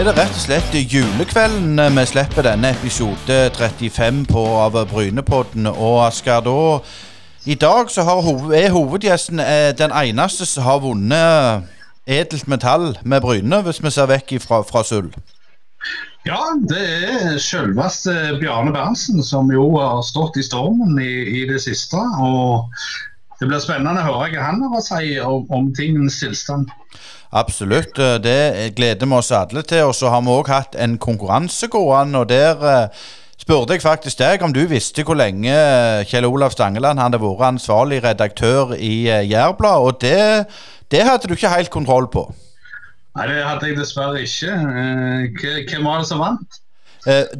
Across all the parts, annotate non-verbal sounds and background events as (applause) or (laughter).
er det rett og slett julekvelden vi slipper denne episode 35 på av Brynepodden. Og Asker, da I dag så har, hov- er hovedgjesten eh, den eneste som har vunnet edelt metall med Bryne, hvis vi ser vekk fra, fra sølv. Ja, det er selveste Bjarne Berntsen som jo har stått i stormen i, i det siste. Og det blir spennende å høre hva han har å si om, om tingens tilstand. Absolutt. eh, Det gleder vi oss alle til. Og så har vi òg hatt en konkurranse gående, og der eh, spurte jeg faktisk deg om du visste hvor lenge eh, Kjell Olav Stangeland hadde vært ansvarlig redaktør i Jærbladet, og det, det hadde du ikke helt kontroll på. Nei, det hadde jeg dessverre ikke. Hvem var det som vant?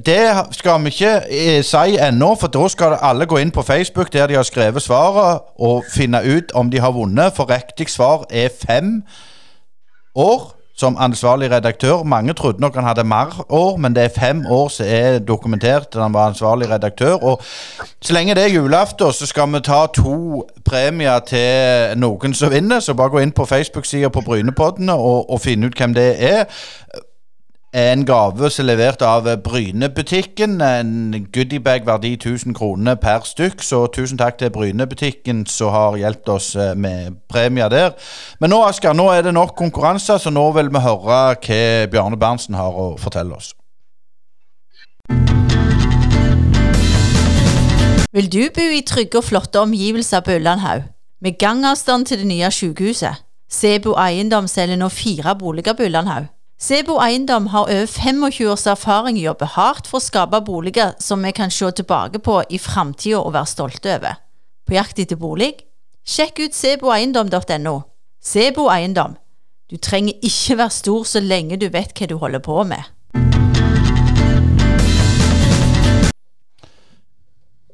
Det skal vi ikke si ennå, for da skal alle gå inn på Facebook der de har skrevet svaret, og finne ut om de har vunnet. For riktig svar er fem år som ansvarlig redaktør. Mange trodde nok han hadde mer år, men det er fem år som er dokumentert at han var ansvarlig redaktør. Og så lenge det er julaften, så skal vi ta to premier til noen som vinner. Så bare gå inn på Facebook-sida på Brynepoddene og, og finne ut hvem det er en gave som er levert av Brynebutikken. En goodiebag verdi 1000 kroner per stykk. Så tusen takk til Brynebutikken som har hjulpet oss eh, med premier der. Men nå Asker, nå er det nok konkurranser, så nå vil vi høre hva Bjarne Berntsen har å fortelle oss. Vil du bo i trygge og flotte omgivelser på Ullandhaug, med gangavstand til det nye sykehuset? Sebo Eiendom selger nå fire boliger på Ullandhaug. Sebo Eiendom har over 25 års erfaring og jobber hardt for å skape boliger som vi kan se tilbake på i framtida og være stolte over. På jakt etter bolig? Sjekk ut seboeiendom.no. Sebo Eiendom. Du trenger ikke være stor så lenge du vet hva du holder på med.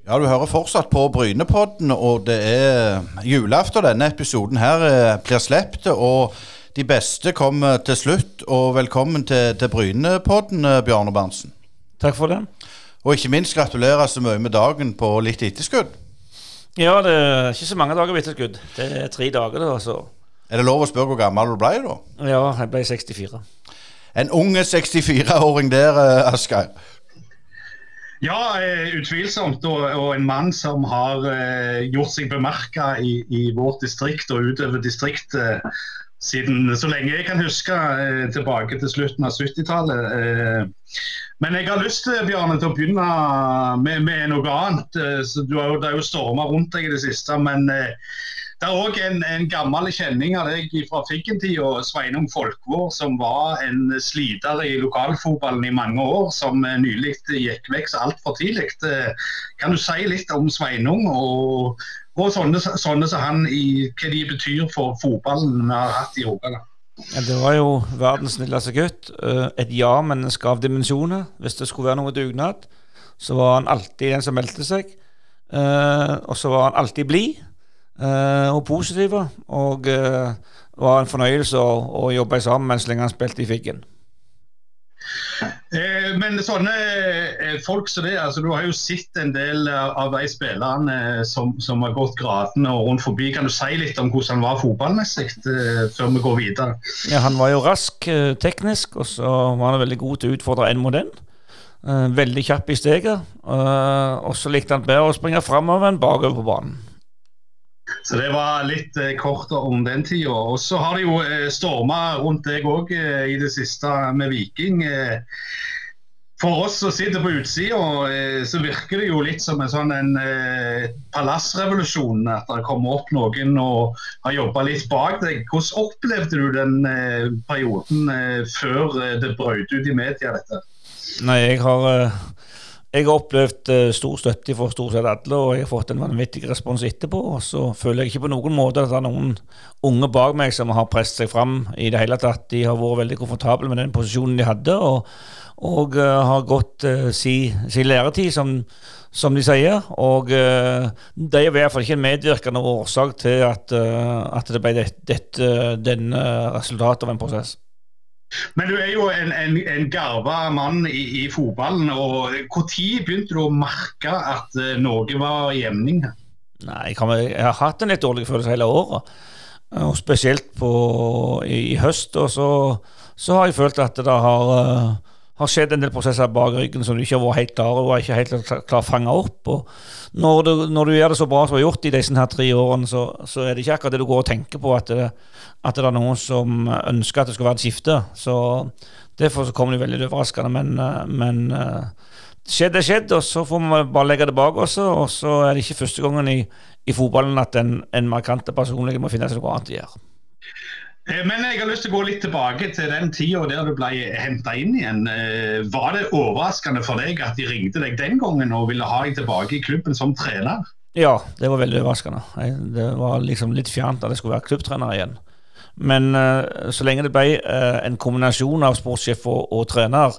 Ja, du hører fortsatt på Brynepodden, og det er julaften. Denne episoden her eh, blir sluppet, og de beste kommer til slutt. Og velkommen til, til Brynepodden, eh, Bjarne Berntsen. Takk for det. Og ikke minst gratulerer så mye med dagen på litt etterskudd. Ja, det er ikke så mange dager ved etterskudd. Det er tre dager, da. Så Er det lov å spørre hvor gammel du ble da? ja, jeg ble 64. En unge 64-åring der, eh, Asgeir. Ja, eh, utvilsomt. Og, og en mann som har eh, gjort seg bemerka i, i vårt distrikt og utover distriktet siden så lenge jeg kan huske, eh, tilbake til slutten av 70-tallet. Eh, men jeg har lyst Bjørne, Bjarne, til å begynne med, med noe annet. Eh, så du har det er jo stormer rundt deg i det siste. men eh, det er òg en, en gammel kjenning av deg fra Figgentida, Sveinung Folkvår, som var en sliter i lokalfotballen i mange år, som eh, nylig gikk vekk så altfor tidlig. Eh, Kan du si litt om Sveinung og, og sånne, sånne som han, i hva de betyr for fotballen vi har hatt i Rogaland? Ja, det var jo verdens snilleste gutt. eh, Et ja-menneske av dimensjoner. Hvis det skulle være noe dugnad, så var han alltid den som meldte seg. Eh, og så var han alltid blid eh, og positiv. Og det var en fornøyelse å, å jobbe sammen med så lenge han spilte i Figgen. Eh, men sånne eh, folk som det, altså du har jo sett en del av av de spillerne eh, som, som har gått gradene og rundt forbi. Kan du si litt om hvordan han var fotballmessig eh, før vi går videre? Ja, han var jo rask eh, teknisk, og så var han veldig god til å utfordre en mot en. Eh, veldig kjapp i steget. eh, og så likte han bedre å springe framover enn bakover på banen. Så det var litt eh, kort om den tida. Og så har det jo eh, storma rundt deg òg eh, i det siste med Viking. Eh, for oss som sitter på utsida, eh, så virker det jo litt som en sånn en eh, palassrevolusjon. At det kommer opp noen og har jobba litt bak deg. Hvordan opplevde du den perioden før det brøt ut i media, dette? Nei, jeg har jeg har opplevd eh, stor støtte fra stort sett alle, og jeg har fått en vanvittig respons etterpå. Og så føler jeg ikke på noen måte at det er noen unge bak meg som har presset seg fram i det hele tatt. De har vært veldig komfortable med den posisjonen de hadde, og, og uh, har gått uh, sin si læretid, som, som de sier. Og uh, det er i hvert fall ikke en medvirkende årsak til at, eh, at det ble dette, dette denne resultatet av en prosess. Men du er jo en, en, en garva mann i, i fotballen. og Når begynte du å merke at Norge noe var i emning? Nei, jeg har, jeg har hatt en litt dårlig følelse hele året. Og spesielt på, i, i høst. Og så, så, har jeg følt at det har, uh, har, skjedd en del prosesser bak ryggen som du ikke har vært helt klar over, ikke helt klar fange opp. Og når du, når du, gjør det så bra som du har gjort i disse her tre årene, så, så, er det ikke akkurat det du går og tenker på, at det, at det er noen som ønsker at det skal være et skifte. Så Derfor så kommer det veldig overraskende. Men, men skjedd er skjedd, og så får vi bare legge det bak oss. Og så er det ikke første gangen i, i fotballen at en, en markante personlighet må finne seg noe annet å gjøre. Eh, men jeg har lyst til å gå litt tilbake til den tida der du ble henta inn igjen. Eh, var det overraskende for deg at de ringte deg den gangen og ville ha deg tilbake i klubben som trener? Ja, det var veldig overraskende. Det var liksom litt fjernt at jeg skulle være klubbtrener igjen. Men uh, så lenge det ble en kombinasjon av sportssjef og, og trener,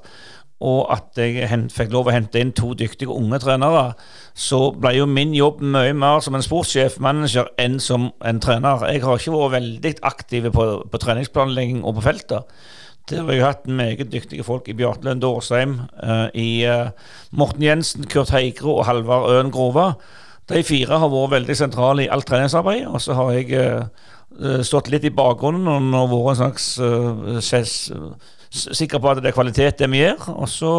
og at jeg fikk lov å hente inn to dyktige unge trenere, så ble jo min jobb mye mer som en sportssjef, manager, enn som en trener. Jeg har ikke vært veldig aktiv på, på treningsplanlegging og på feltet. Der har jeg hatt meget dyktige folk i Bjarte Lund Årsheim, uh, i uh, Morten Jensen, Kurt Heigro og Halvard Øen Grova. De fire har vært veldig sentrale i alt treningsarbeid. Og så har jeg uh, stått litt i bakgrunnen og vært en slags sikre på at det er kvalitet, det vi gjør. Og så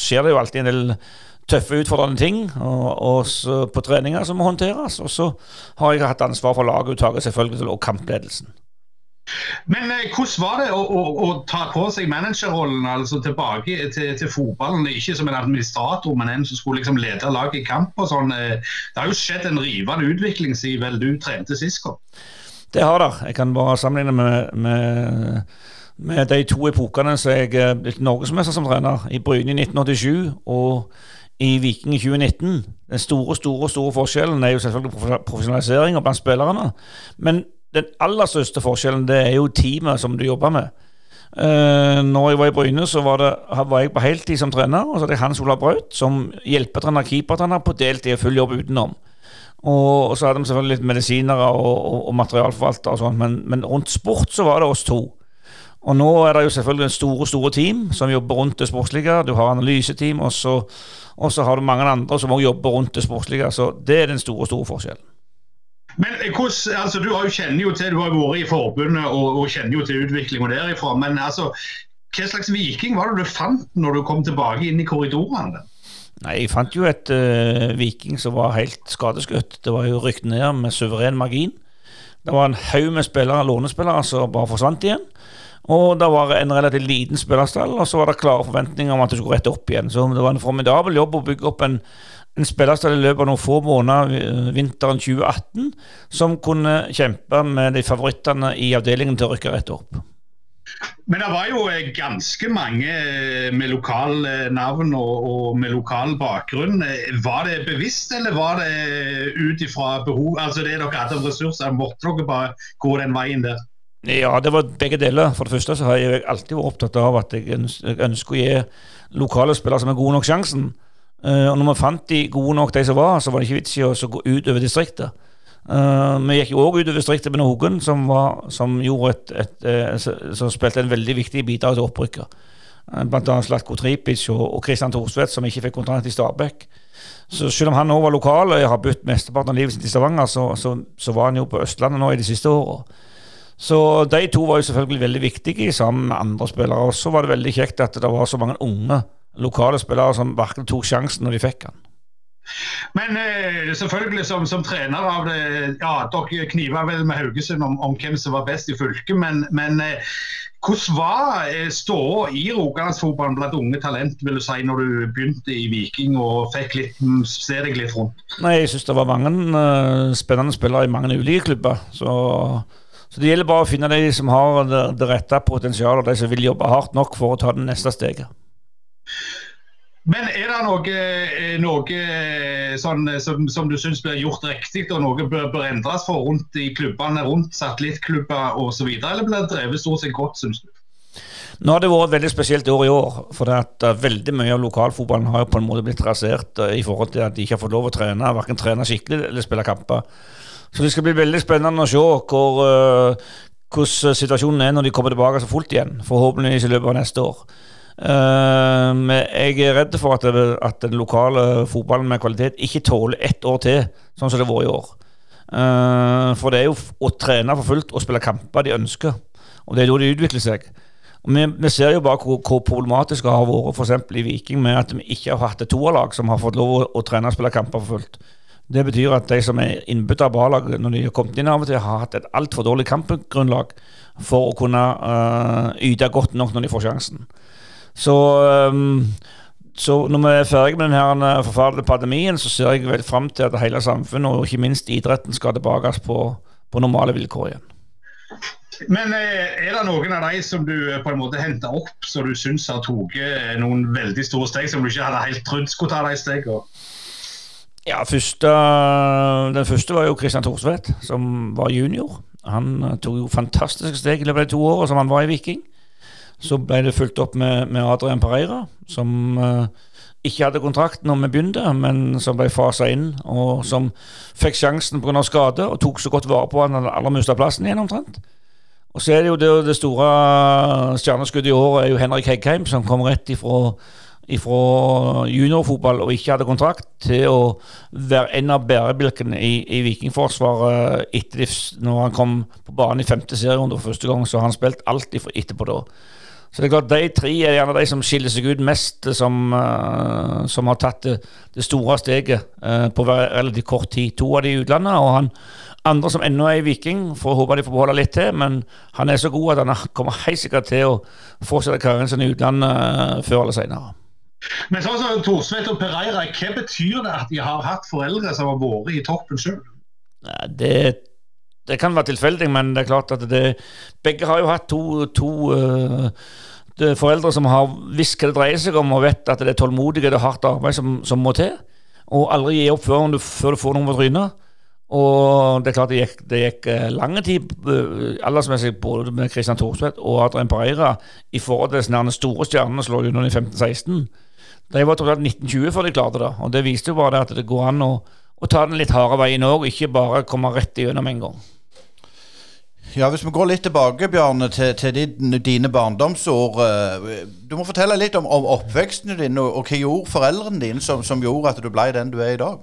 skjer det jo alltid en del tøffe, utfordrende ting og, og på treninger som må håndteres. Og så har jeg hatt ansvar for laguttaket selvfølgelig og kampledelsen. Men eh, hvordan var det å, å, å, ta på seg managerrollen altså tilbake til, til, fotballen? Ikke som en administrator, men en som skulle liksom lede laget i kamp. og sånn. Eh, det har jo skjedd en rivende utvikling siden vel du trente sist gang? Det har det. Jeg kan bare sammenligne med, med med de to epokene så jeg blitt norgesmester som trener. I Bryne i 1987 og i Viking i 2019. Den store store, store forskjellen er jo selvfølgelig profesjonalisering blant spillerne. Men den aller største forskjellen det er jo teamet som du jobber med. Uh, når jeg var i Bryne, så var, det, var jeg på heltid som trener. Og så hadde jeg Hans Olav Braut som hjelpetrener, keepertrener, på deltid og full jobb utenom. Og, og, så hadde vi selvfølgelig litt medisinere og, og, og materialforvaltere og sånn, men, men rundt sport så var det oss to. Og nå er det jo selvfølgelig store store team som jobber rundt det sportslige. Du har analyseteam, og så, og så har du mange andre som også jobber rundt det sportslige. Så det er den store, store forskjellen. Men eh, hvordan, altså, Du har jo kjenner jo til, du har vært i forbundet og, og kjenner jo til utviklinga derifra. Men altså, hva slags viking var det du fant når du kom tilbake inn i korridorene? Nei, Jeg fant jo et uh, viking som var helt skadeskutt. Det var jo rykt ned med suveren margin. Det var en haug med spillere, lånespillere som bare forsvant igjen. Og det var en relativt liten spillerstall, og så var det klare forventninger om at det skulle rette opp igjen. Så det var en formidabel jobb å bygge opp en, en spillerstall i løpet av noen få måneder eh, vinteren 2018 som kunne kjempe med de favorittene i avdelingen til å rykke rett opp. Men det var jo eh, ganske mange eh, med lokal navn og, og med lokal bakgrunn. Var det bevisst, eller var det ut ifra behov? Altså det dere hadde av ressurser, måtte dere bare gå den veien der? Ja, det var begge deler. For det første så har jeg alltid vært opptatt av at jeg ønsker å gi lokale spillere som er gode nok, sjansen. Uh, og når vi fant de gode nok, de som var, så var det ikke vits i å gå utover distriktet. Uh, vi gikk jo òg utover distriktet med Nogen, som, var, som, et, et, et, uh, som spilte en veldig viktig bidrag til opprykket. Blant annet Slatko Tripic og, og Christian Thorsvedt, som ikke fikk kontrakt i Stabæk. Så selv om han òg var lokal, og har bytt mesteparten av livet sitt i Stavanger, så, så, så, var han jo på Østlandet nå i de siste åra. Så de to var jo selvfølgelig veldig viktige sammen med andre spillere. Og så var det veldig kjekt at det var så mange unge lokale spillere som virkelig tok sjansen når de fikk den. Men eh, selvfølgelig som, som, trener av det Ja, dere kniva vel med Haugesund om, om, hvem som var best i fylket, men, men eh, hvordan var eh, ståa i Rogalandsfotballen blant unge talent vil du si, når du begynte i Viking og fikk litt, se deg litt rundt? Nei, Jeg syns det var mange uh, spennende spillere i mange ulike klubber. så så det gjelder bare å finne de som har det, det rette potensialet, de som vil jobbe hardt nok for å ta det neste steget. Men er det noe, eh, noe eh, sånn, eh, som, som, du syns blir gjort riktig, og noe bør, bør endres for rundt i klubbene, rundt satellittklubber osv., eller blir det drevet stort sett godt, syns du? Nå har det vært et veldig spesielt år i år. For at veldig mye av lokalfotballen har jo på en måte blitt rasert i forhold til at de ikke har fått lov å trene, verken trene skikkelig eller spille kamper. Så det skal bli veldig spennende å se hvor, uh, hvordan situasjonen er når de kommer tilbake så fullt igjen. Forhåpentligvis i løpet av neste år. Uh, jeg er redd for at, det, at, den lokale fotballen med kvalitet ikke tåler ett år til, sånn som det var i år. Eh, for det er jo å trene for fullt og spille kamper de ønsker. Og det er da de utvikler seg. Og vi, vi ser jo bare hvor, hvor problematisk det har vært eksempel i Viking med at vi ikke har hatt et toerlag som har fått lov å, å trene og spille kamper for fullt. Det betyr at de som er innbytta av A-laget når de har kommet inn av og til, har hatt et altfor dårlig kampgrunnlag for å kunne uh, yte godt nok når de får sjansen. Så, um, så når vi er ferdig med denne forferdelige pandemien, så ser jeg vel fram til at hele samfunnet, og ikke minst idretten, skal tilbake på, på normale vilkår igjen. Men eh, er det noen av de som du eh, på en måte henta opp, som du syns har tatt eh, noen veldig store steg, som du ikke hadde helt trodd skulle ta de stegene? Ja, første, Den første var jo Christian Thorsvedt, som var junior. Han eh, tok jo fantastiske steg i løpet av to årene som han var i Viking. Så ble det fulgt opp med, med Adrian Pereira, som uh, ikke hadde kontrakt når vi begynte, men som ble fasa inn, og som fikk sjansen pga. skade, og tok så godt vare på han at han aldri mista plassen igjen, omtrent. Og så er det jo det, det store stjerneskuddet i år er jo Henrik Heggheim, som kom rett ifra, ifra juniorfotball og ikke hadde kontrakt, til å være en av bærebjelkene i, i Vikingforsvaret etter når han kom på banen i femte serierunde for første gang. Så har han spilt for etterpå da. Så det er klart De tre er gjerne de som skiller seg ut mest, som, eh, som har tatt det, det store steget uh, på relativt kort tid. To av de i utlandet, og han andre som ennå er i Viking, får håpe de får beholde litt til. Men han er så god at han kommer helt sikkert til å fortsette karrieren sin i utlandet uh, før eller senere. Men sånn som Thorsvedt og Pereira, hva betyr det at de har hatt foreldre som har vært i toppen sjøl? Det, det kan være tilfeldig, men det er klart at det, begge har jo hatt to, to uh, foreldre som har visst hva det dreier seg om, og vet at det er tålmodighet og hardt arbeid som, som må til. Og aldri gi opp før du, før du får noe på trynet. Og det er klart det gikk, det gikk lang lange tid, eh, aldersmessig, både med Christian Thorsvedt og Adrian Pereira, i forhold til den store stjernene som lå under i 15-16. De var tross alt 1920 før de klarte det, og det viste jo bare det at det går an å, å ta den litt harde veien òg, ikke bare komme rett igjennom en gang. Ja, Hvis vi går litt tilbake, Bjarne, til, til din, dine barndomsår. eh, Du må fortelle litt om, om oppveksten din, og, og hva gjorde foreldrene dine som, som gjorde at du ble den du er i dag?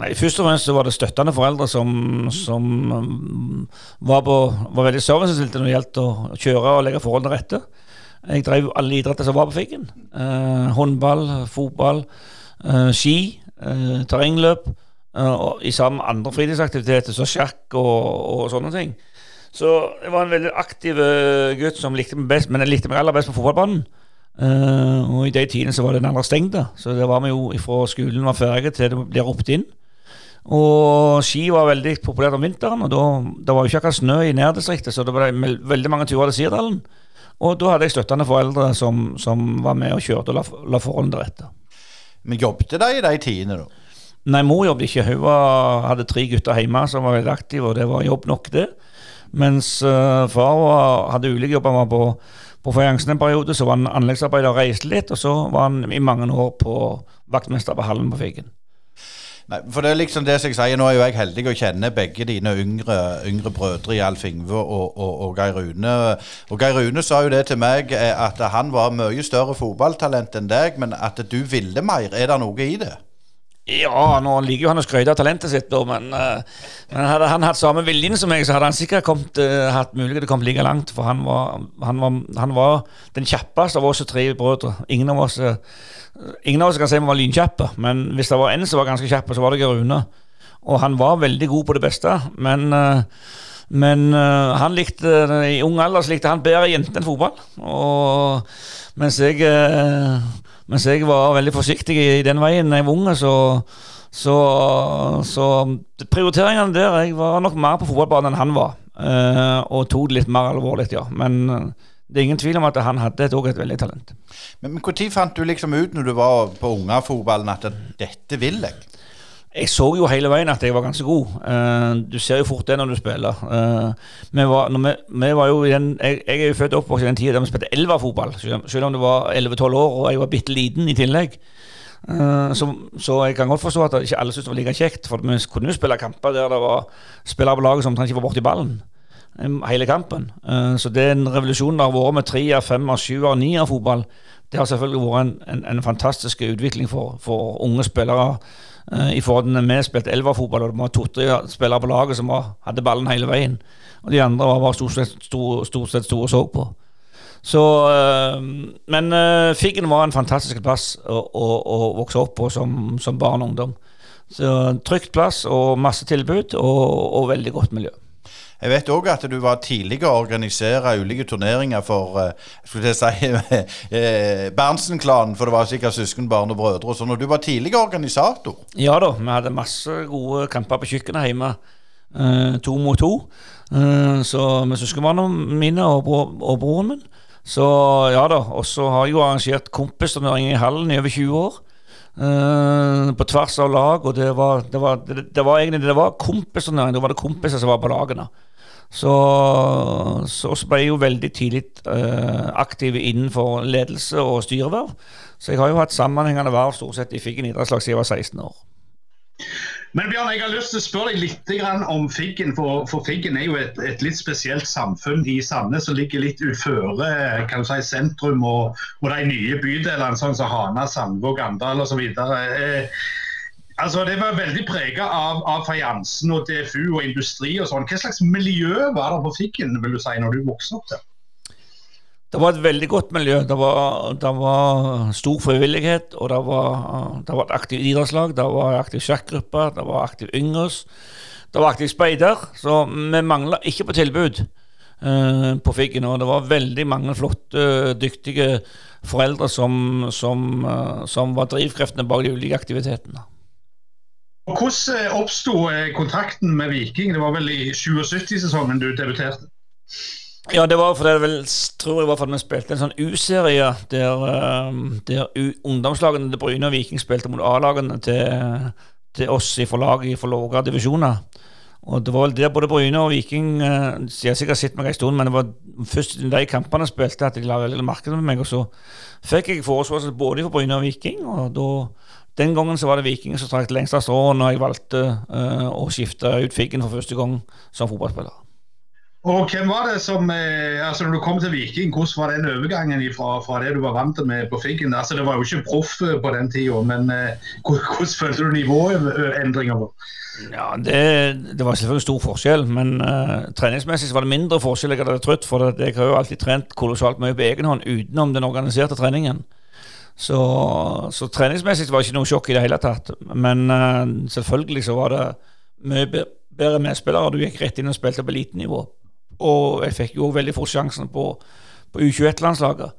Nei, Først og fremst så var det støttende foreldre som, som um, var, på, var veldig servicestilte når det gjaldt å kjøre og legge forholdene rette. Jeg drev alle idretter som var på Figgen. Eh, håndball, fotball, eh, ski, eh, terrengløp. eh, og I sammen med andre fritidsaktiviteter, så sjakk og, og sånne ting. Så jeg var en veldig aktiv eh, gutt som likte meg best, men jeg likte meg aller best på fotballbanen. Eh, og i de tidene så var den aller stengt, så det var vi jo fra skolen var ferdig til det ble ropt inn. Og ski var veldig populært om vinteren, og da, det var jo ikke akkurat snø i nærdistriktet, så det ble veldig mange turer til Sirdalen. Og da hadde jeg støttende foreldre som, som var med og kjørte og la, la forholdene til rette. Men jobbet de i de tidene, da? Nei, mor jobbet ikke. Hun var, hadde tre gutter hjemme som var veldig aktive, og det var jobb nok, det. Mens uh, far var, hadde ulike jobber. Han var på, på fajansen en periode, så var han anleggsarbeider og reiste litt, og så var han i mange år på vaktmester på Hallen på Figgen. Nei, for det er liksom det som jeg sier, Nå er jo jeg heldig å kjenne begge dine yngre, yngre brødre, Alf Ingve og, og, og Geir Rune. Og Geir Rune sa jo det til meg, eh, at han var mye større fotballtalent enn deg, men at du ville mer. Er det noe i det? Ja, nå liker jo han å skryte av talentet sitt, men, eh, men hadde han hatt samme viljen som meg, så hadde han sikkert kommet, eh, hatt mulighet til å komme like langt. For han var, han var, han var den kjappeste av oss tre brødre. Ingen av oss eh, Ingen av oss kan si vi var lynkjappe, men hvis det var en som var ganske kjapp, så var det Gerune. Rune. Og han var veldig god på det beste, men men uh, han likte, i ung alder så likte han bedre jenter enn fotball. Og mens jeg, eh, mens jeg var veldig forsiktig i den veien da jeg var unge, så, så, så prioriteringene der Jeg var nok mer på fotballbanen enn han var. eh, og tok det litt mer alvorlig, ja. Men eh, det er ingen tvil om at han hadde et, et veldig talent. Men Når fant du liksom ut når du var på ungefotballen at dette vil jeg? Jeg så jo hele veien at jeg var ganske god. Uh, du ser jo fort det når du spiller. Uh, vi var, vi, vi var den, jeg, jeg er jo født og oppvokst i den tida da vi spilte elverfotball, selv, om- det var 11-12 år og jeg var bitte liten i tillegg. Uh, så, så jeg kan godt forstå at ikke alle syntes det var like kjekt, for vi kunne jo spille kamper der det var spillere på laget som omtrent ikke var borti ballen hele kampen. Så den revolusjonen det har vært med treer, femmer, sjuer, nier fotball, det har selvfølgelig vært en, en, en fantastisk utvikling for, for unge spillere Eh, I forhold til vi spilte elverfotball, og det var to-tre spillere på laget som var, hadde ballen hele veien. Og de andre var bare stort sett, stort, stort sett store og så på. Så, øh, men øh, Figgen var en fantastisk plass å, å, å vokse opp på som, som barn og ungdom. Så Trygt plass og masse tilbud og, og veldig godt miljø. Jeg vet òg at du var tidligere å organisere ulike turneringer for jeg skulle å si, (laughs) eh, Berntsen-klanen, for det var sikkert søsken, barn og brødre. og sånn. Og du var tidligere organisator Ja da, vi hadde masse gode kamper på kjøkkenet hjemme. Eh, to mot to. Eh, så med søskenbarna mine og, bro, og broren min. Så ja da. Og så har jeg jo arrangert kompisturnering i hallen i over 20 år. Uh, på tvers av lag, og det var, det var, det, det var egentlig det var kompisturnering. Da var det kompiser som var på lagene. Så, så, ble jeg jo veldig tidlig uh, aktiv innenfor ledelse og styreverv. Så jeg har jo hatt sammenhengende verv stort sett i Figgen idrettslag siden jeg var 16 år. Men Bjørn, jeg har lyst til å spørre deg litt om Figgen. For, for Figgen er jo et, et, litt spesielt samfunn i Sandnes som ligger litt uføre kan du si, sentrum og, og de nye bydelene, sånn som Hana, Sandvåg, Andal osv. Eh, altså, det var veldig prega av, av fajansen og DFU og industri og sånn. Hva slags miljø var det på Fikken vil du si, når du vokste opp der? Det var et veldig godt miljø. Det var, det var stor frivillighet, og det var, det var et aktivt idrettslag. Det var aktiv sjakkgruppe, det var aktiv yngres, det var aktiv speider. Så vi mangla ikke på tilbud uh, på Figgen. Og det var veldig mange flotte, dyktige foreldre som, som, uh, som var drivkreftene bak de ulike aktivitetene. Og Hvordan oppsto kontakten med Viking? Det var vel i 77-sesongen du debuterte? Ja, det var fordi jeg vel, tror jeg var fordi vi spilte en sånn U-serie der, ehm, der ungdomslagene til Bryne og Viking spilte mot A-lagene til, til, oss i forlaget for lavere divisjoner. Og det var vel der både Bryne og Viking De Jeg har sikkert sett meg en stund, men det var først i de kampene spilte at de la veldig merke med meg. Og så fikk jeg forespørsel både for Bryne og Viking, og da den gangen så var det Viking som trakk lengst av strået når jeg valgte uh, å skifte ut Figgen for første gang som fotballspiller. Og hvem var det som, eh, altså Når du kom til Viking, hvordan var den overgangen fra, fra det du var vant til med på Figgen? Altså Det var jo ikke proff eh, på den tida, men eh, hvordan følte du nivåendringer? Ja, det, det, var selvfølgelig stor forskjell, men uh, treningsmessig var det mindre forskjell jeg hadde trodd. For jeg har jo alltid trent kolossalt mye på egen hånd utenom den organiserte treningen. Så, så treningsmessig var det ikke noe sjokk i det hele tatt. Men uh, selvfølgelig så var det mye bedre medspillere. Du gikk rett inn og spilte på elitenivå. Og jeg fikk jo veldig fort sjansen på, på U21-landslaget.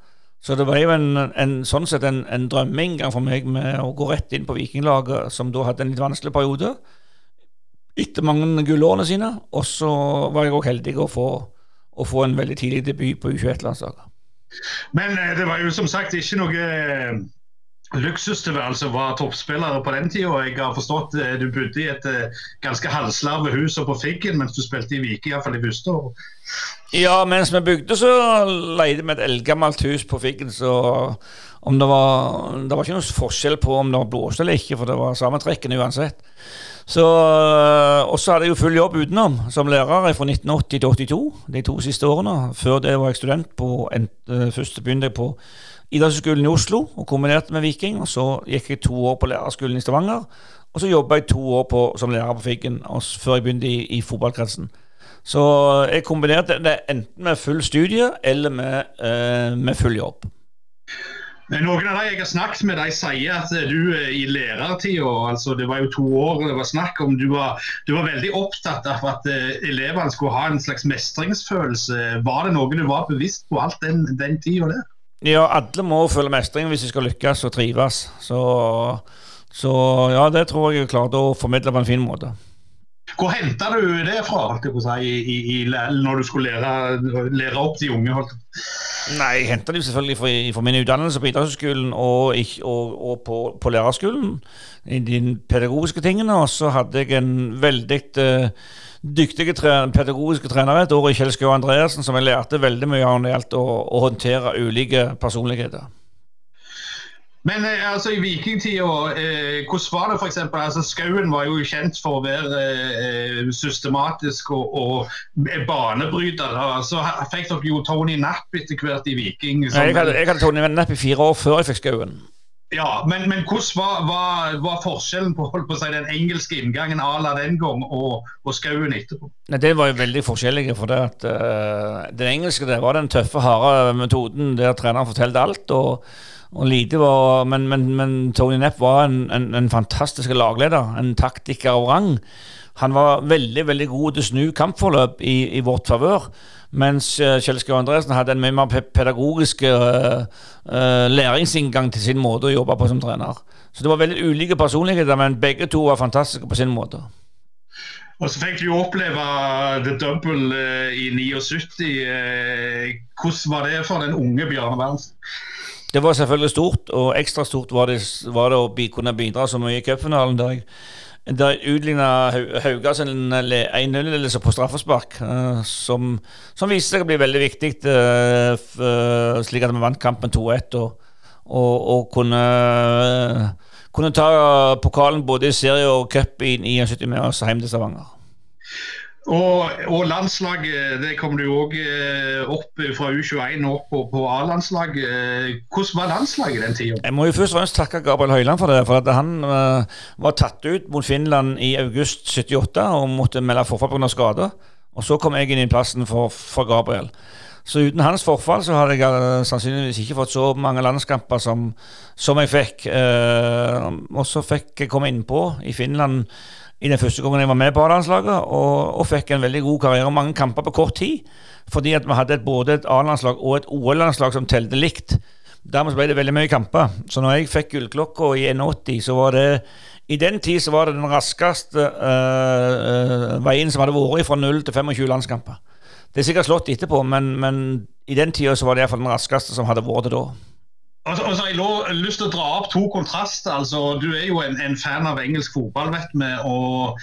Så det var jo en, en, sånn sett en, en drømmeinngang for meg med å gå rett inn på Vikinglaget, som da hadde en litt vanskelig periode. Etter mange gullårene sine. Og så var jeg òg heldig å få, å få en veldig tidlig debut på U21-landslaget. Men eh, det var jo som sagt ikke noe luksustilværelse å være toppspillere på den tida. Jeg har forstått eh, du bodde i et eh, ganske halvslarve hus på Figgen mens du spilte i Vike, iallfall i første år. Ja, mens vi bygde, så leide vi et eldgammelt hus på Figgen, så om det var Det var ikke noe forskjell på om det var blåste eller ikke, for det var samme trekken uansett. Så, eh, og så hadde jeg jo full jobb utenom, som lærer fra 1980 til 82, de to siste årene. Før det var jeg student på en, Først begynte jeg på idrettshøyskolen i Oslo og kombinerte med Viking. og Så gikk jeg to år på lærerskolen i Stavanger. Og så jobba jeg to år på, som lærer på Figgen før jeg begynte i, i fotballkretsen. Så jeg kombinerte det enten med full studie eller med, eh, med full jobb. Noen av de jeg har snakket med, de sier at du eh, i lærertida, altså det var jo to år det var snakk om, du var, du var veldig opptatt av at uh, elevene skulle ha en slags mestringsfølelse. Var det noe du var bevisst på alt den, den tida der? Ja, alle må føle mestring hvis de skal lykkes og trives. Så, så ja, det tror jeg jeg klarte å formidle på en fin måte. Hvor henta du det fra si, i, i, når du skulle lære, lære opp de unge? Holdt? Nei, Jeg henta det selvfølgelig fra, min utdannelse på idrettshøyskolen og, og, og, på, på lærerskolen. I de pedagogiske tingene. Og så hadde jeg en veldig uh, dyktig tre pedagogiske trenere et år i Kjell Skau Andreassen som jeg lærte veldig mye av når det gjaldt å, å, håndtere ulike personligheter. Men eh, altså i vikingtida, eh, hvordan var det f.eks.? Altså, Skauen var jo kjent for å være eh, systematisk og, og banebryter. Så fikk dere jo Tony Napp etter hvert i Viking. Som, jeg, hadde, jeg hadde Tony Napp i fire år før jeg fikk Skauen. Ja, men, men hvordan var, var, var, forskjellen på, på si, den engelske inngangen à la den gang og, og skauen etterpå? Nei, Det var jo veldig forskjellige. for det at uh, Den engelske det var den tøffe, harde metoden der treneren fortalte alt. og, og lite var, men, men, men Tony Nepp var en, en, en fantastisk lagleder, en taktiker av rang. Han var veldig veldig god til å snu kampforløp i, i vårt favør. Mens uh, Kjell Skau Andresen hadde en mye mer pedagogisk uh, uh, læringsinngang til sin måte å jobbe på som trener. Så det var veldig ulike personligheter, men begge to var fantastiske på sin måte. Og så fikk du jo oppleve The Double i 79. Hvordan var det for den unge Bjarne Berntsen? Det var selvfølgelig stort, og ekstra stort var det, var det å kunne bidra så mye i cupfinalen. der jeg der utligna Haugas en 1-0-ledelse på straffespark, uh, som, som viste seg å bli veldig viktig, uh, slik at vi vant kampen 2-1 og, og, og, kunne, kunne ta pokalen både i serie og cup i 79 med oss hjem til Stavanger. Og, og, landslaget det kom du òg eh, opp fra U21 opp på, på A-landslaget. Hvordan var landslaget den tida? Jeg må jo først og fremst takke Gabriel Høiland for det. For han uh, var tatt ut mot Finland i august 78 og måtte melde forfall pga. skade. Og så kom jeg inn i plassen for, for, Gabriel. Så uten hans forfall så hadde jeg uh, sannsynligvis ikke fått så mange landskamper som, som jeg fikk. Uh, og så fikk jeg komme innpå i Finland i den første gangen jeg var med på A-landslaget, og, og, fikk en veldig god karriere og mange kamper på kort tid. Fordi at vi hadde et, både et A-landslag og et OL-landslag som telte likt. Dermed ble det veldig mye kamper. Så når jeg fikk gullklokka i 81, så var det i den tid så var det den raskeste øh, veien som hadde vært fra 0 til 25 landskamper. Det er sikkert slått etterpå, men, men i den tida så var det iallfall den raskeste som hadde vært det da. Altså, altså, jeg har lyst til å dra opp to kontraster. Altså, du er jo en, en fan av engelsk fotball, vet vi. og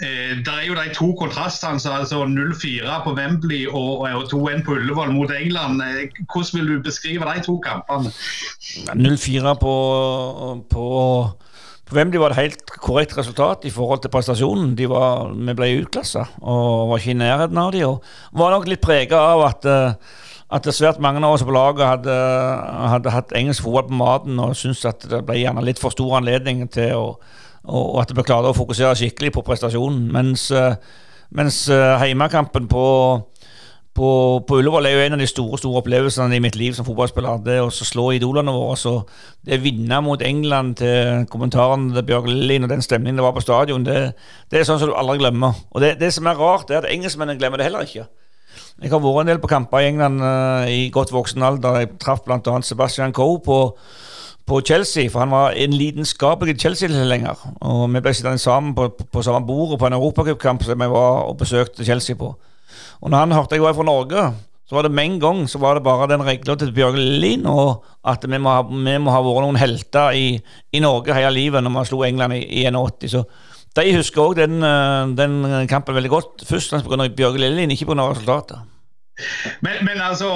eh, Det er jo de to kontrastene. altså 0-4 på Wembley og, og 2-1 på Ullevål mot England. Eh, hvordan vil du beskrive de to kampene? 0-4 på, på, på Wembley var det helt korrekt resultat i forhold til prestasjonen. Var, vi ble utklassa og var ikke i nærheten av dem. Og var nok litt prega av at uh, at svært mange av oss på laget hadde, hadde hatt engelsk fotball på maten og syntes at det ble gjerne litt for stor anledning til å og at vi klarte å fokusere skikkelig på prestasjonen. Mens, eh, mens eh, heimekampen på, på, på, Ullevål er jo en av de store store opplevelsene i mitt liv som fotballspiller. Det å slå idolene våre. Så det å vinne mot England til kommentaren til Bjørg Lien og den stemningen det var på stadion, det, det, er sånn som du aldri glemmer. Og det, det som er rart, er at engelskmennene glemmer det heller ikke. Jeg har vært en del på kamper i England uh, i godt voksen alder. Jeg traff bl.a. Sebastian Coe på, på, Chelsea, for han var en lidenskapelig Chelsea-tilhenger. Og vi ble sittende sammen på, på, på samme bord på en europacupkamp som jeg var og besøkte Chelsea på. Og når han hørte jeg var fra Norge, så var det med en gang så var det bare den regla til Bjørge Lillin og at vi må, ha, vi må ha vært noen helter i, i Norge hele livet når vi slo England i, i 81. Så de husker òg den, eh, den, kampen veldig godt. Først pga. Bjørge Lillelien, ikke pga. resultatet. Men, men, altså,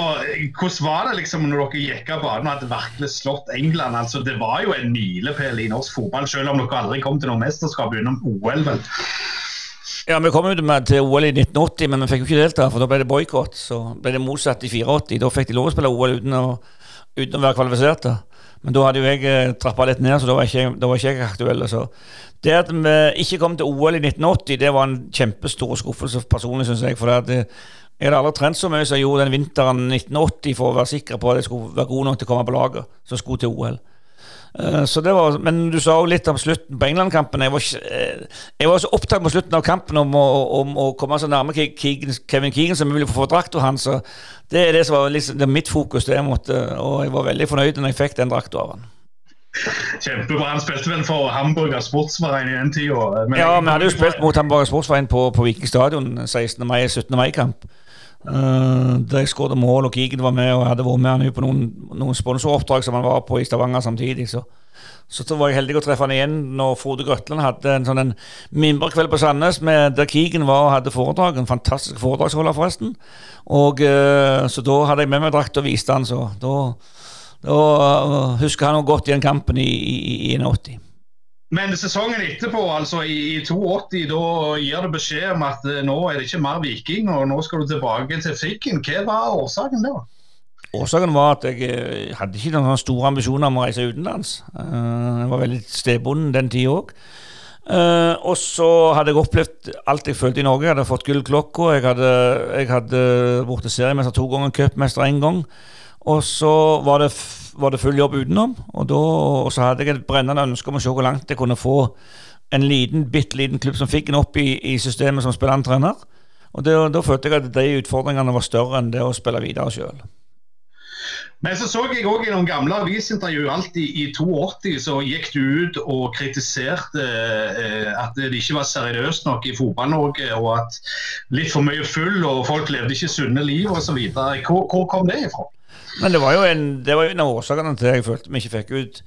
hvordan var det liksom når dere gikk av banen og hadde virkelig slått England? Altså, det var jo en milepæl i norsk fotball, selv om dere aldri kom til noe mesterskap utenom OL. vel? Ja, Vi kom jo til OL i 1980, men vi fikk jo ikke delta, for da ble det boikott. Så ble det motsatt i 84. Da fikk de lov å spille OL uten å, uten å være kvalifiserte. Men da hadde jo jeg eh, trappa litt ned, så da var ikke, da var ikke jeg aktuell. Så det at vi ikke kom til OL i 1980, det var en kjempestor skuffelse personlig, syns jeg. For det, jeg hadde aldri trent så mye som jeg gjorde den vinteren 1980 for å være sikker på at jeg skulle være god nok til å komme på laget som skulle til OL. Eh, så det var, men du sa jo litt om slutten på England-kampen. Jeg, eh, jeg, var så opptatt på slutten av kampen om å, om å komme så nærme Keegan, Kevin Keegan som mulig for drakta hans. Det er det som var liksom, det mitt fokus. Det måtte, og jeg var veldig fornøyd når jeg fikk den drakta av han. Kjempebra. Han spilte vel for Hamburger Sportsverein i den tida. Ja, vi hadde jo spilt mot Hamburger Sportsverein på, på Viking stadion 16. mai, 17. mai-kamp. Uh, der jeg skåret mål, og Kigen var med, og jeg hadde vært med han på noen, noen sponsoroppdrag som han var på i Stavanger samtidig. Så, så var jeg heldig å treffe han igjen når Frode Grøtland hadde en sånn mimrekveld på Sandnes der Kigen var og hadde foredrag. En fantastisk foredragsholder, forresten. Og uh, Så da hadde jeg med meg drakt og viste han, så da, da uh, husker han godt igjen kampen i, i, i 81. Men sesongen etterpå, altså i, 82, da gir det beskjed om at eh, nå er det ikke mer Viking, og nå skal du tilbake til Fikken. Hva var årsaken da? Årsaken var at jeg eh, hadde ikke noen store ambisjoner om å reise utenlands. Eh, jeg var veldig stedbonden den tida òg. Uh, og så hadde jeg opplevd alt jeg følte i Norge. Jeg hadde fått gullklokka. Jeg hadde, jeg hadde blitt seriemester to ganger, cupmester én gang. Og så var det, var det, full jobb utenom. Og, da, og så hadde jeg et brennende ønske om å se hvor langt jeg kunne få en liten, bitte liten klubb som fikk en opp i, i systemet som spillende trener. Og det, Da følte jeg at de utfordringene var større enn det å spille videre sjøl. Men så så jeg òg i noen gamle avisintervju alltid i 82 så gikk du ut og kritiserte eh, at det ikke var seriøst nok i Fotball-Norge, og at litt for mye full og folk levde ikke sunne liv osv. Hvor, hvor kom det ifra? Men det var jo en, var en av årsakene til at jeg følte vi ikke fikk ut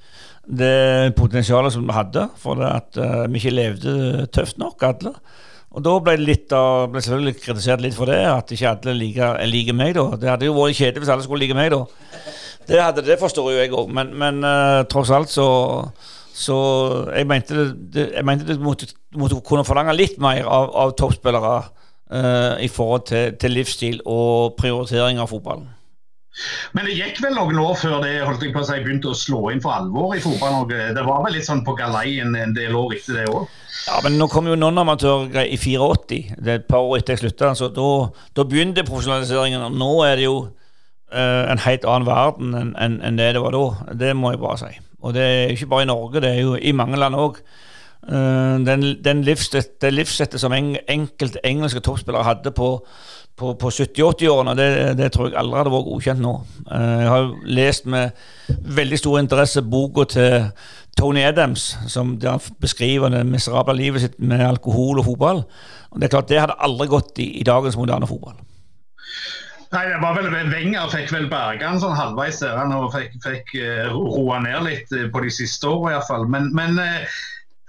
det potensialet som vi hadde. For det at uh, vi ikke levde tøft nok, alle. Og da ble, ble selvfølgelig kritisert litt for det, at ikke alle liker, liker meg. da. Det hadde jo vært kjedelig hvis alle skulle like meg, da. Det, hadde, det forstår jo jeg òg, men, men uh, tross alt så så jeg mente det, det, jeg mente det måtte, måtte, kunne forlange litt mer av, av toppspillere uh, i forhold til, til, livsstil og prioritering av fotballen. Men det gikk vel noen år før det holdt jeg på å si, begynte å slå inn for alvor i fotball-Norge? Det var vel litt sånn på galeien en, del år etter det òg? Ja, men nå kom jo noen amatørgreier i 84. Det er et par år etter jeg slutta. Så da, da, begynte profesjonaliseringen. Og nå er det jo uh, en helt annen verden enn en, en det det var da. Det må jeg bare si. Og det er ikke bare i Norge, det er jo i mange land òg. Uh, eh, den, den det livssettet som en, enkelte engelske toppspillere hadde på, på, på 70-80-årene, det, det, tror jeg aldri hadde vært godkjent nå. Uh, jeg har lest med veldig stor interesse boka til Tony Adams, som der beskriver det miserable livet sitt med alkohol og fotball. Og Det er klart, det hadde aldri gått i, i dagens moderne fotball. Nei, det var vel Wenger fikk vel berga han sånn halvveis der og fikk, fikk uh, roa ned litt uh, på de siste årene iallfall. Men, men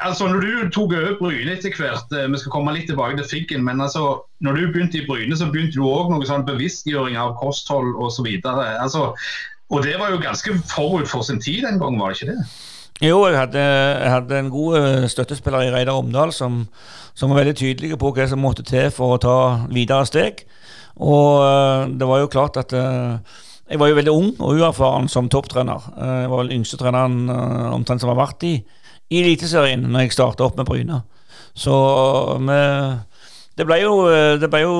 altså når du tok over Bryne etter hvert, uh, vi skal komme litt tilbake til Figgen, men altså når du begynte i Bryne, så begynte du òg noe sånn bevisstgjøring av kosthold osv. Altså, og det var jo ganske forut for sin tid den gangen, var det ikke det? Jo, jeg hadde, jeg hadde, en god eh, støttespiller i Reidar Omdal som, som, var veldig tydelig på hva som måtte til for å ta videre steg. Og uh, det var jo klart at jeg var jo veldig ung og uerfaren som topptrener. Jeg var vel yngste treneren omtrent som har vært i, i Eliteserien når jeg starta opp med Bryne. Så med, det ble jo, det ble jo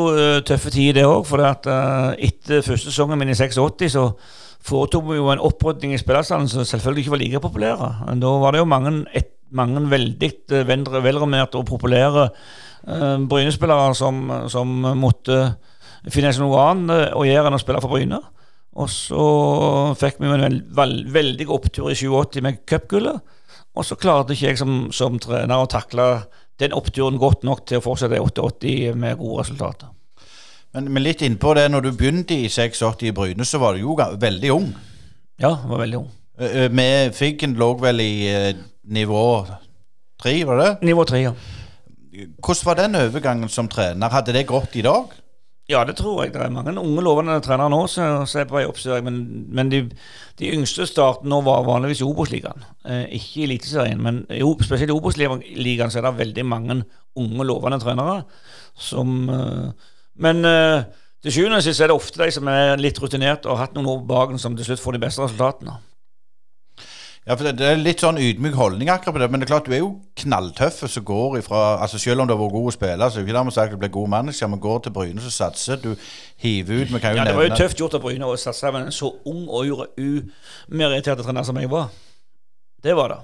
tøffe tider, det òg. For at, etter første sesongen min i 86 så foretok vi jo en opprydning i spillerstallen som selvfølgelig ikke var like populære. Da var det jo mange, et, mange veldig eh, velrenommerte og populære uh, Bryne-spillere som, som, måtte finne seg noe annet å gjøre enn å spille for Bryne. Og så fikk vi jo en veld, veld, veldig opptur i 87 med cupgullet. Og så klarte ikke jeg som, som trener å takle den oppturen godt nok til å fortsette i 88 med gode resultater. Men, men litt innpå det, når du begynte i 86 i Bryne, så var du jo veldig ung. Ja, jeg var veldig ung. Med Figgen lå vel i uh, nivå tre, var det? Nivå tre, ja. Hvordan var den overgangen som trener? Hadde det gått i dag? Ja, det tror jeg. Det er mange unge lovende trenere nå som er på vei opp, men, men de, de, yngste starten nå var vanligvis i Obos-ligaen. Eh, ikke i Eliteserien, men jo, spesielt i Obos-ligaen er det veldig mange unge lovende trenere som eh, men eh, til sjuende og sist er det ofte de som er litt rutinert og har hatt noen år på baken, som til slutt får de beste resultatene. Ja, for det, det er litt sånn ydmyk holdning akkurat på det, men det er klart du er jo knalltøff som går ifra altså Selv om du har vært god å spille, så er det ikke dermed sagt at du blir god manager, men går til Bryne, og satser du, hiver ut vi kan jo Ja, det var jo tøft gjort av Bryne å satse med en så ung og umeritert trener som jeg var. Det var det.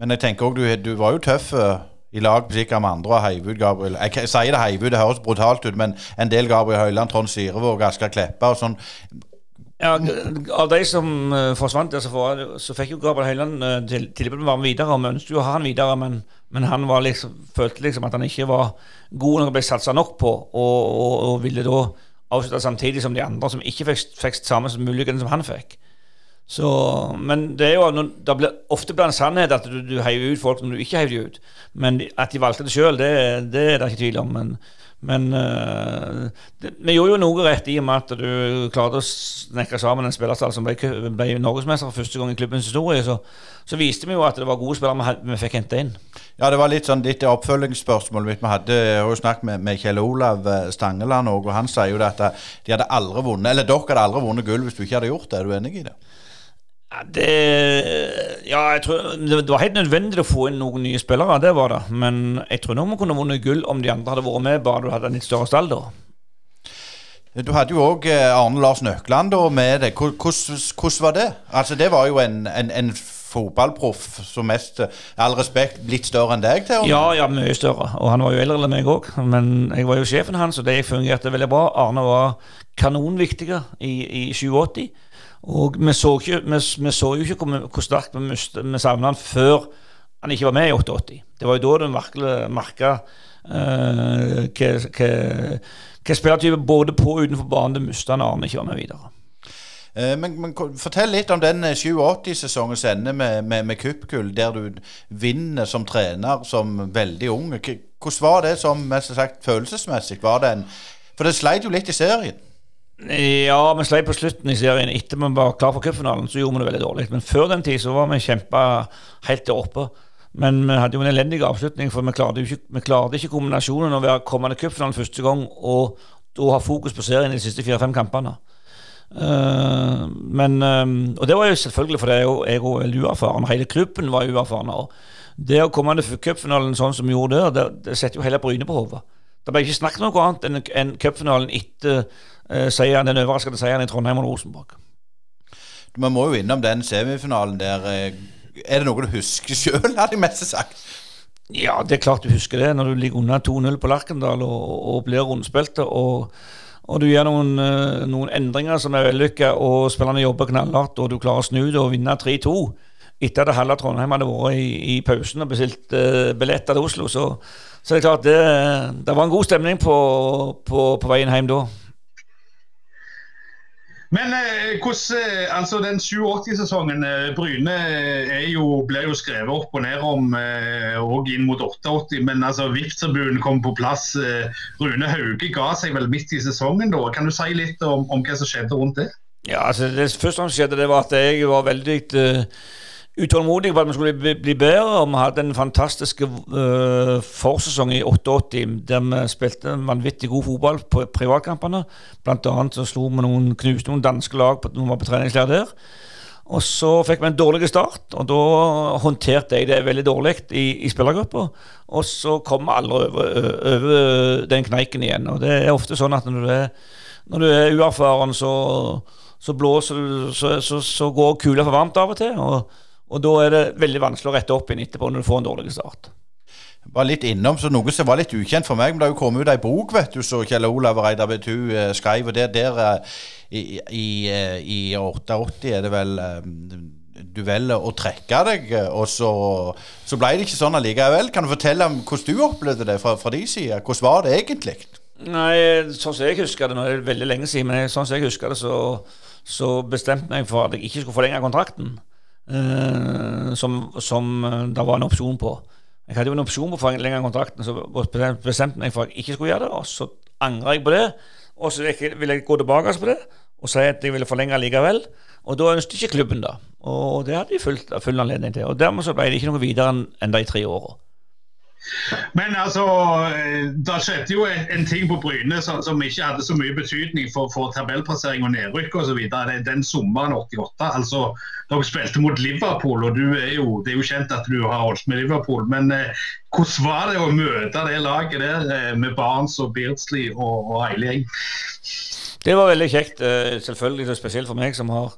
Men jeg tenker òg du, du var jo tøff. Uh, i lag sikkert med andre og heiv ut Gabriel Jeg, jeg sier det heiv ut, det høres brutalt ut, men en del Gabriel Høyland, Trond Sirevåg, Asker Kleppa og sånn. Ja, Av de som uh, forsvant, så, for, så, fikk jo Gabriel Høiland uh, tilbud om å være med videre. Og vi ønsket jo å ha han videre, men, men han liksom, følte liksom at han ikke var god nok og ble satsa nok på, og, og, og, ville da avslutte samtidig som de andre som ikke fikk, fikk samme muligheten som han fikk. Så, men det er jo, det blir, ofte blir en sannhet at du, du heier ut folk når du ikke heier dem ut. Men at de valgte det sjøl, det, det, er det ikke tvil om. Men, men det, vi gjorde jo noe rett i og med at du klarte å snekre sammen en spillerstall som ble, ble norgesmester for første gang i klubbens historie. Så, så, viste vi jo at det var gode spillere vi, vi fikk hente inn. Ja, det var litt sånn litt oppfølgingsspørsmål mitt. Vi hadde jo snakket med, med Kjell Olav eh, Stangeland òg, og han sier jo at eh, de hadde aldri vunnet Eller dere hadde aldri vunnet gull hvis du ikke hadde gjort det. Er du enig i det? Ja, det Ja, jeg tror det var helt nødvendig å få inn noen nye spillere, det var det. Men jeg tror nok vi kunne vunnet gull om de andre hadde vært med, bare du hadde en litt større stall da. Du hadde jo òg Arne Lars Nøkland med deg. Hvordan var det? Altså, det var jo en, en, en fotballproff som mest, eh, all respekt, litt større enn deg, Theo. Ja, ja, mye større. Og han var jo eldre enn meg òg. Men jeg var jo sjefen hans, og det fungerte veldig bra. Arne var kanonviktig i, i 87. Og vi så, ikke, vi, vi så jo ikke hvor, hvor sterkt vi, miste- vi savna han før han ikke var med i 88. Det var jo da du virkelig merka hva, hva spillertype både på og utenfor banen du mista når Arne ikke var med videre. Eh, Men, men fortell litt om den 87-sesongens ende med, med, med cupgull, der du vinner som trener som veldig ung. Hvordan var det som sagt, følelsesmessig? Var det en, for det sleit jo litt i serien. Ja, vi sleit på slutten i serien. Etter vi var klar for cupfinalen, så gjorde vi det veldig dårlig. Men før den tid så var vi kjempa helt der oppe. Men vi hadde jo en elendig avslutning, for vi klarte, ikke, vi klarte ikke kombinasjonen å være kommende cupfinalen første gang og da ha fokus på serien de siste fire-fem kampene. Uh, men, uh, og det var jo selvfølgelig fordi jeg, var veldig uerfaren. Hele klubben var uerfaren. Og det å komme til cupfinalen sånn som vi gjorde der, det, det setter jo hele brynet på hodet. Det ble ikke snakket noe annet enn, enn cupfinalen etter seieren, den overraskende seieren i Trondheim og Rosenborg. Vi må jo innom den semifinalen der. eh, Er det noe du husker sjøl, (laughs) hadde jeg mest sagt? Ja, det er klart du husker det, når du ligger under 2-0 på Lerkendal og, og blir rundspilt. og, og du gjør noen, eh, noen endringer som er vellykka, og spillerne jobber knallhardt, og du klarer å snu det og vinne 3-2 etter at halve Trondheim hadde vært i, i pausen og bestilt uh, billetter til Oslo, så, så det er klart det, det var en god stemning på, på, på veien hjem da. Men eh, hvordan, eh, altså den 87-sesongen eh, Bryne jo, ble jo skrevet opp og ned om og inn mot 88, men altså VIP-tribunen kom på plass. Rune Hauge ga seg vel midt i sesongen da. Kan du si litt om, om hva som skjedde rundt det? Ja, altså Det første som skjedde, det var at jeg var veldig uh, utålmodig på at vi skulle bli, bli bedre. og Vi hadde en fantastisk uh, forsesong i 88 der vi spilte vanvittig god fotball på privatkampene. Blant annet så slo vi noen, knuste noen danske lag på, når vi var på treningsleir der. Og så fikk vi en dårlig start, og da håndterte jeg det veldig dårlig i, i spillergruppa. Og så kom aldri over, over den kneiken igjen. Og det er ofte sånn at når du er, når du er uerfaren, så, så blåser du Så, så, så går kula for varmt av og til. Og, og da er det veldig vanskelig å rette opp igjen etterpå når du får en dårlig start. var litt innom, så Noe som var litt ukjent for meg, men det har jo kommet ut ei bok vet du, så Kjell Olav Reidar Betu eh, skrev. og der, der eh, i, i, eh, I 88 er det vel eh, du velger å trekke deg, og så, så ble det ikke sånn allikevel. Kan du fortelle om hvordan du opplevde det fra, fra de side? Hvordan var det egentlig? Nei, sånn som jeg husker det, nå er det veldig lenge siden, men sånn som jeg husker det, så, så bestemte jeg meg for at jeg ikke skulle forlenge kontrakten. Eh, som, som eh, det var en opsjon på. Jeg hadde jo en opsjon på å forlenge kontrakten, så bestemte jeg for at jeg ikke skulle gjøre det. Og så angra jeg på det, og så ville jeg gå tilbake på det og si at jeg ville forlenge likevel. Og da ønsket ikke klubben det. Og det hadde de full, full anledning til. Og dermed så ble det ikke noe videre enn de tre åra. Men altså, eh, det skjedde jo en, ting på Bryne som, som ikke hadde så mye betydning for, for tabellplassering og nedrykk osv. Den sommeren 88. altså Dere spilte mot Liverpool, og er jo, det er jo kjent at du har holdt med Liverpool. Men eh, hvordan var det å møte det laget der eh, med Barents og Beardsley og, og hele gjeng? Det var veldig kjekt, eh, selvfølgelig spesielt for meg som har,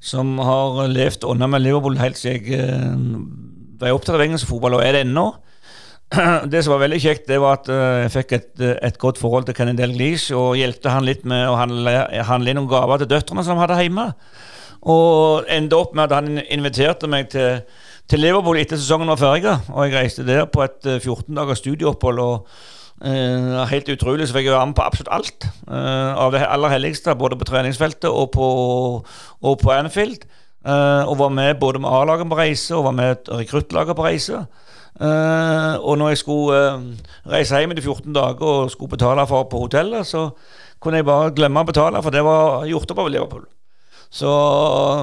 som har levd unna med Liverpool helt siden jeg ble opptatt av engelsk fotball, og er det ennå. Det som var veldig kjekt, det var at eh, jeg fikk et, et godt forhold til Kenny Dalglish og hjelpte han litt med å handle, handle inn noen gaver til døtrene som han hadde hjemme. Og endte opp med at han inviterte meg til, til Liverpool etter sesongen var ferdig. Og jeg reiste der på et eh, 14 dagers studieopphold. og Eh, helt utrolig, så fikk jeg være med på absolutt alt. eh, av det aller helligste, både på treningsfeltet og på, og på Anfield. Eh, og var med både med A-laget på reise og var med rekruttlaget på reise. Eh, og når jeg skulle uh, reise hjem etter 14 dager og skulle betale for på hotellet, så kunne jeg bare glemme å betale, for det var gjort opp av Liverpool. Så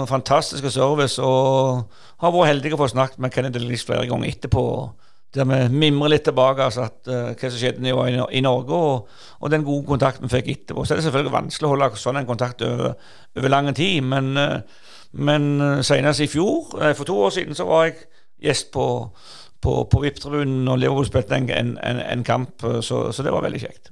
fantastisk service, og har vært heldig å få snakket med Kennedy Dalglish flere ganger etterpå. der vi mimrer litt tilbake altså at, uh, hva som skjedde i, i Norge, og, og, den gode kontakten vi fikk etterpå. Så er det selvfølgelig vanskelig å holde sånn en kontakt over, over lang tid, men, uh, men senest i fjor, for to år siden, så var jeg gjest på, på, på VIP-tribunen når Liverpool spilte en, en, en, kamp, så, så det var veldig kjekt.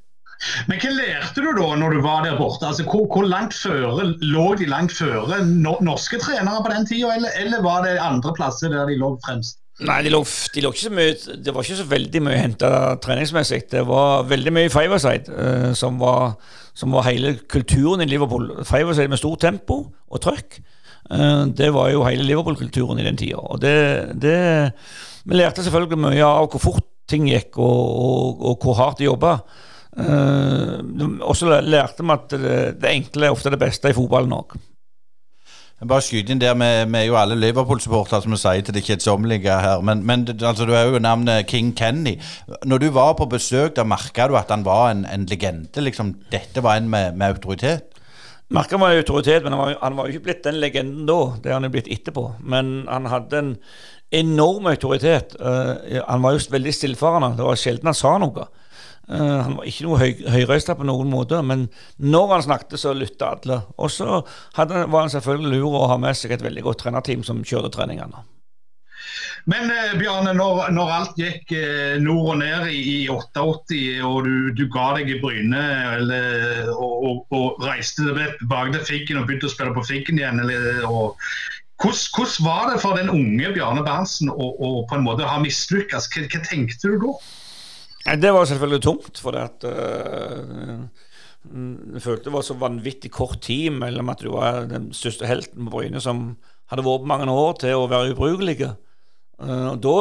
Men hva lærte du da når du var der borte? Altså, hvor, hvor langt føre, Lå de langt føre norske trenere på den tida, eller, eller, var det andre plasser der de lå fremst? Nei, de lå, de lå, ikke så mye Det var ikke så veldig mye henta treningsmessig. Det var veldig mye Fiverside, uh, som, var, som var hele kulturen i Liverpool. Fiverside med stort tempo og trøkk. Uh, det var jo hele Liverpool-kulturen i den tida. Og det, det, Vi lærte selvfølgelig mye av hvor fort ting gikk, og, og, og hvor hardt de jobba. Uh, og så lærte vi at det, det, enkle er ofte det beste i fotballen òg. Bare skyte inn der, Vi er jo alle Liverpool-supportere, som vi sier til det kjedsommelige her. Men, men altså, du er jo navnet King Kenny. Når du var på besøk, da merka du at han var en, en legende? liksom, Dette var en med, med autoritet? Merka var autoritet, men han var, han var jo ikke blitt den legenden da. Det er han jo blitt etterpå. Men han hadde en enorm autoritet. Uh, han var jo veldig stillfarende. Det var sjelden han sa noe. Uh, han var ikke noe høy, høyrøysta på noen måte, men når han snakket, så lytta alle. Og så var han selvfølgelig lur å ha med seg et veldig godt trenerteam som kjørte treningene. Men eh, Bjarne, når, når, alt gikk eh, nord og ned i, i 88, og du, du, ga deg i Bryne eller, og, og, og, reiste tilbake til Figgen og begynte å spille på Figgen igjen eller, og, hvordan, var det for den unge Bjarne Berntsen å, å på en måte ha mislykkes? Hva, hva tenkte du da? Det var selvfølgelig tungt, for at uh, jeg følte det var så vanvittig kort tid mellom at du var den største helten på Bryne, som hadde vært mange år, til å være ubrukelig. Uh, da,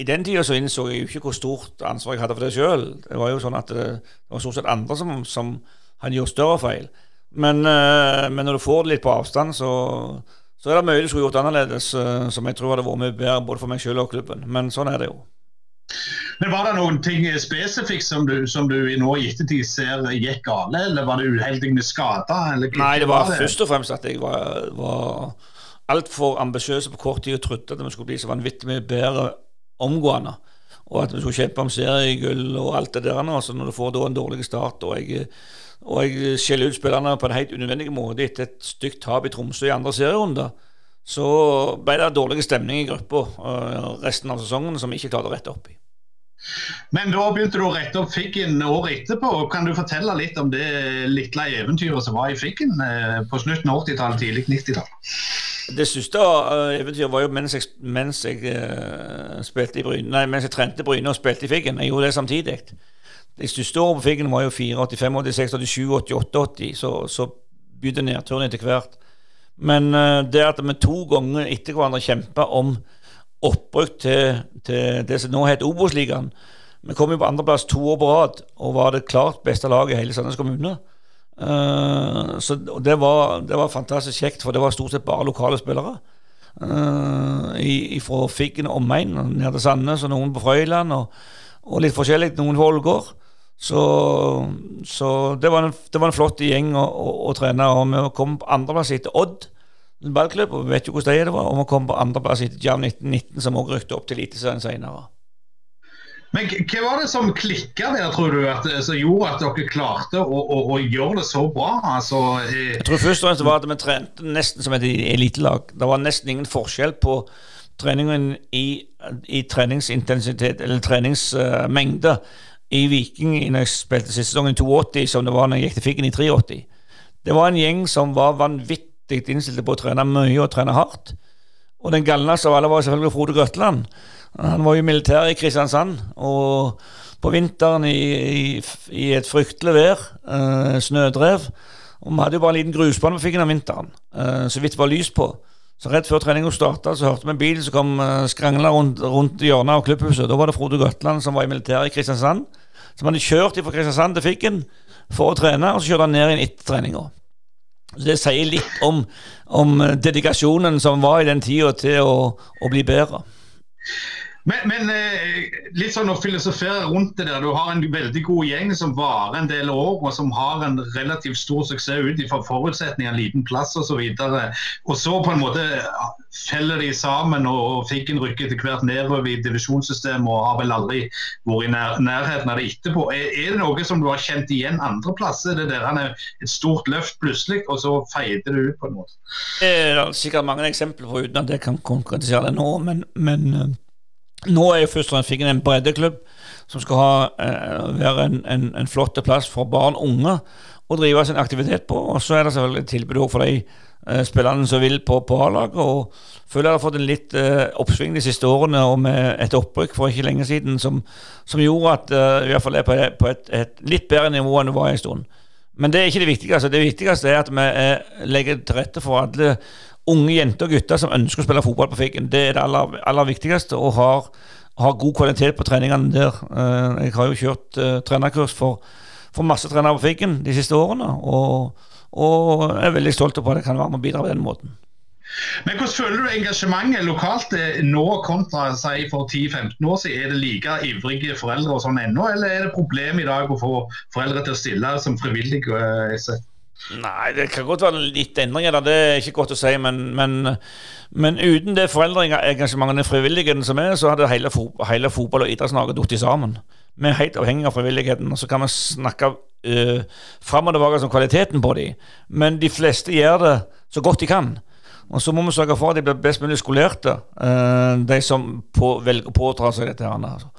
I den tida så innså jeg jo ikke hvor stort ansvar jeg hadde for det sjøl. Det var jo sånn at det, det var stort sett andre som, som hadde gjort større feil. Men, uh, men, når du får det litt på avstand, så, så er det mye du skulle gjort annerledes, uh, som jeg tror hadde vært mye bedre både for meg sjøl og klubben. Men sånn er det jo. Men Var det noen ting spesifikt som du, som du nå i ettertid ser gikk gale, eller var det uheldig med skader? Nei, det var, var det? først og fremst at jeg var, var altfor ambisiøs på kort tid og trodde at vi skulle bli så vanvittig mye bedre omgående. Og at vi skulle kjempe om seriegull og alt det der. nå, så Når du får da en dårlig start, og jeg, og jeg skjeller ut spillerne på en helt unødvendig måte etter et stygt tap i Tromsø i andre serierunde, så ble det dårlig stemning i gruppa uh, resten av sesongen som vi ikke klarte å rette opp i. Men da begynte du å rette opp Figgen året etterpå. Kan du fortelle litt om det lille eventyret som var i Figgen eh, på slutten av 80-tallet, tidlig 90-tall? Det siste uh, eventyret var jo mens jeg, mens jeg spilte i Bryne, nei, mens jeg trente Bryne og spilte i Figgen. Jeg gjorde det samtidig. De største Figgen var jo 84, 85, 86, 87, 88, 80. Så, så begynte nedturen etter hvert. Men uh, det at vi to ganger etter hverandre kjempa om opprykk til, til, det som nå heter Obos-ligaen. Vi kom jo på andreplass to år på rad og var det klart beste laget i hele Sandnes kommune. Uh, så det var, det var, fantastisk kjekt, for det var stort sett bare lokale spillere. Uh, fra Figgen og omegn ned til Sandnes, og noen på Frøyland, og, og litt forskjellig. Noen på Ålgård. Så, så det, var en, det, var en, flott gjeng å, å, å trene. Og vi kom på andreplass etter Odd ballklubb, og vi vet jo hvordan det var. Og vi kom på andreplass etter Jam 1919, som også rykte opp til Eliteserien senere. Men hva var det som klikka der, tror du, at, som gjorde at dere klarte å, å, å gjøre det så bra? Altså, eh... Jeg tror først og fremst var at vi trente nesten som et elitelag. Det var nesten ingen forskjell på treningen i, i treningsintensitet, eller treningsmengde, uh, i Viking når jeg spilte siste sesong i 82, som det var når jeg gikk til Figgen i 83. Det var en gjeng som var vanvittig innstilt på å trene mye og trene hardt. Og den galneste av alle var selvfølgelig Frode Grøtland. Han var jo militær i Kristiansand. Og på vinteren i, i, i et fryktelig vær, eh, snødrev Og vi hadde jo bare en liten grusbane på Figgen om vinteren, eh, så vidt det var lys på. Så rett før treninga starta, hørte vi en bil som kom eh, skrangla rundt, rundt hjørnet av klubbhuset. Da var det Frode Grøtland som var i militæret i Kristiansand. Som hadde kjørt fra Kristiansand til Fikken for å trene, og så kjørte han ned igjen etter treninga. Det sier litt om, om, dedikasjonen som var i den tida til å, å, bli bedre. Men, men eh, litt sånn å filosofere rundt det der. Du har en veldig god gjeng som varer en del år, og som har en relativt stor suksess ut fra forutsetninger, liten plass osv. Og, så og så på en måte feller de sammen, og Figgen rykker etter hvert nedover i divisjonssystemet og har vel aldri vært i nær, nærheten av det etterpå. Er, er, det noe som du har kjent igjen andre plasser? Det der han er et stort løft plutselig, og så feide det ut på en måte? Det er sikkert mange eksempler på uten at jeg kan konkretisere det nå, men, men eh, nå er jo først og fremst en breddeklubb som skal ha, eh, være en, en, en flott plass for barn og unge å drive sin aktivitet på. Og så er det selvfølgelig et tilbud for de eh, spillerne som vil på, på A-laget. Og føler jeg har fått en litt eh, oppsving de siste årene, og med et opprykk for ikke lenge siden som, som gjorde at eh, i hvert er på, på et, et, litt bedre nivå enn det var en stund. Men det er ikke det viktigste. Det viktigste er at vi eh, legger til rette for alle unge jenter og gutter som ønsker å spille fotball på Fikken. Det er det aller, aller viktigste, og har, har, god kvalitet på treningene der. Uh, jeg har jo kjørt uh, trenerkurs for, for masse trenere på Fikken de siste årene, og, og er veldig stolt på at jeg kan være med og bidra på den måten. Men Hvordan føler du engasjementet lokalt eh, nå kontra si, for 10-15 år siden? Er det like ivrige foreldre og sånn ennå, eller er det problem i dag å få foreldre til å stille som frivillige? Nei, det kan godt være litt endringer det er ikke godt å si. Men, men, men uten det foreldreengasjementet og frivilligheten som er, så hadde hele, hele fotball- og idretts-Norge falt sammen. Vi er helt avhengig av frivilligheten, og så kan vi snakke uh, fram og tilbake om kvaliteten på dem. Men de fleste gjør det så godt de kan. Og så må vi sørge for at de blir best mulig skolerte, uh, de som på, velger å påta seg dette. her. Altså.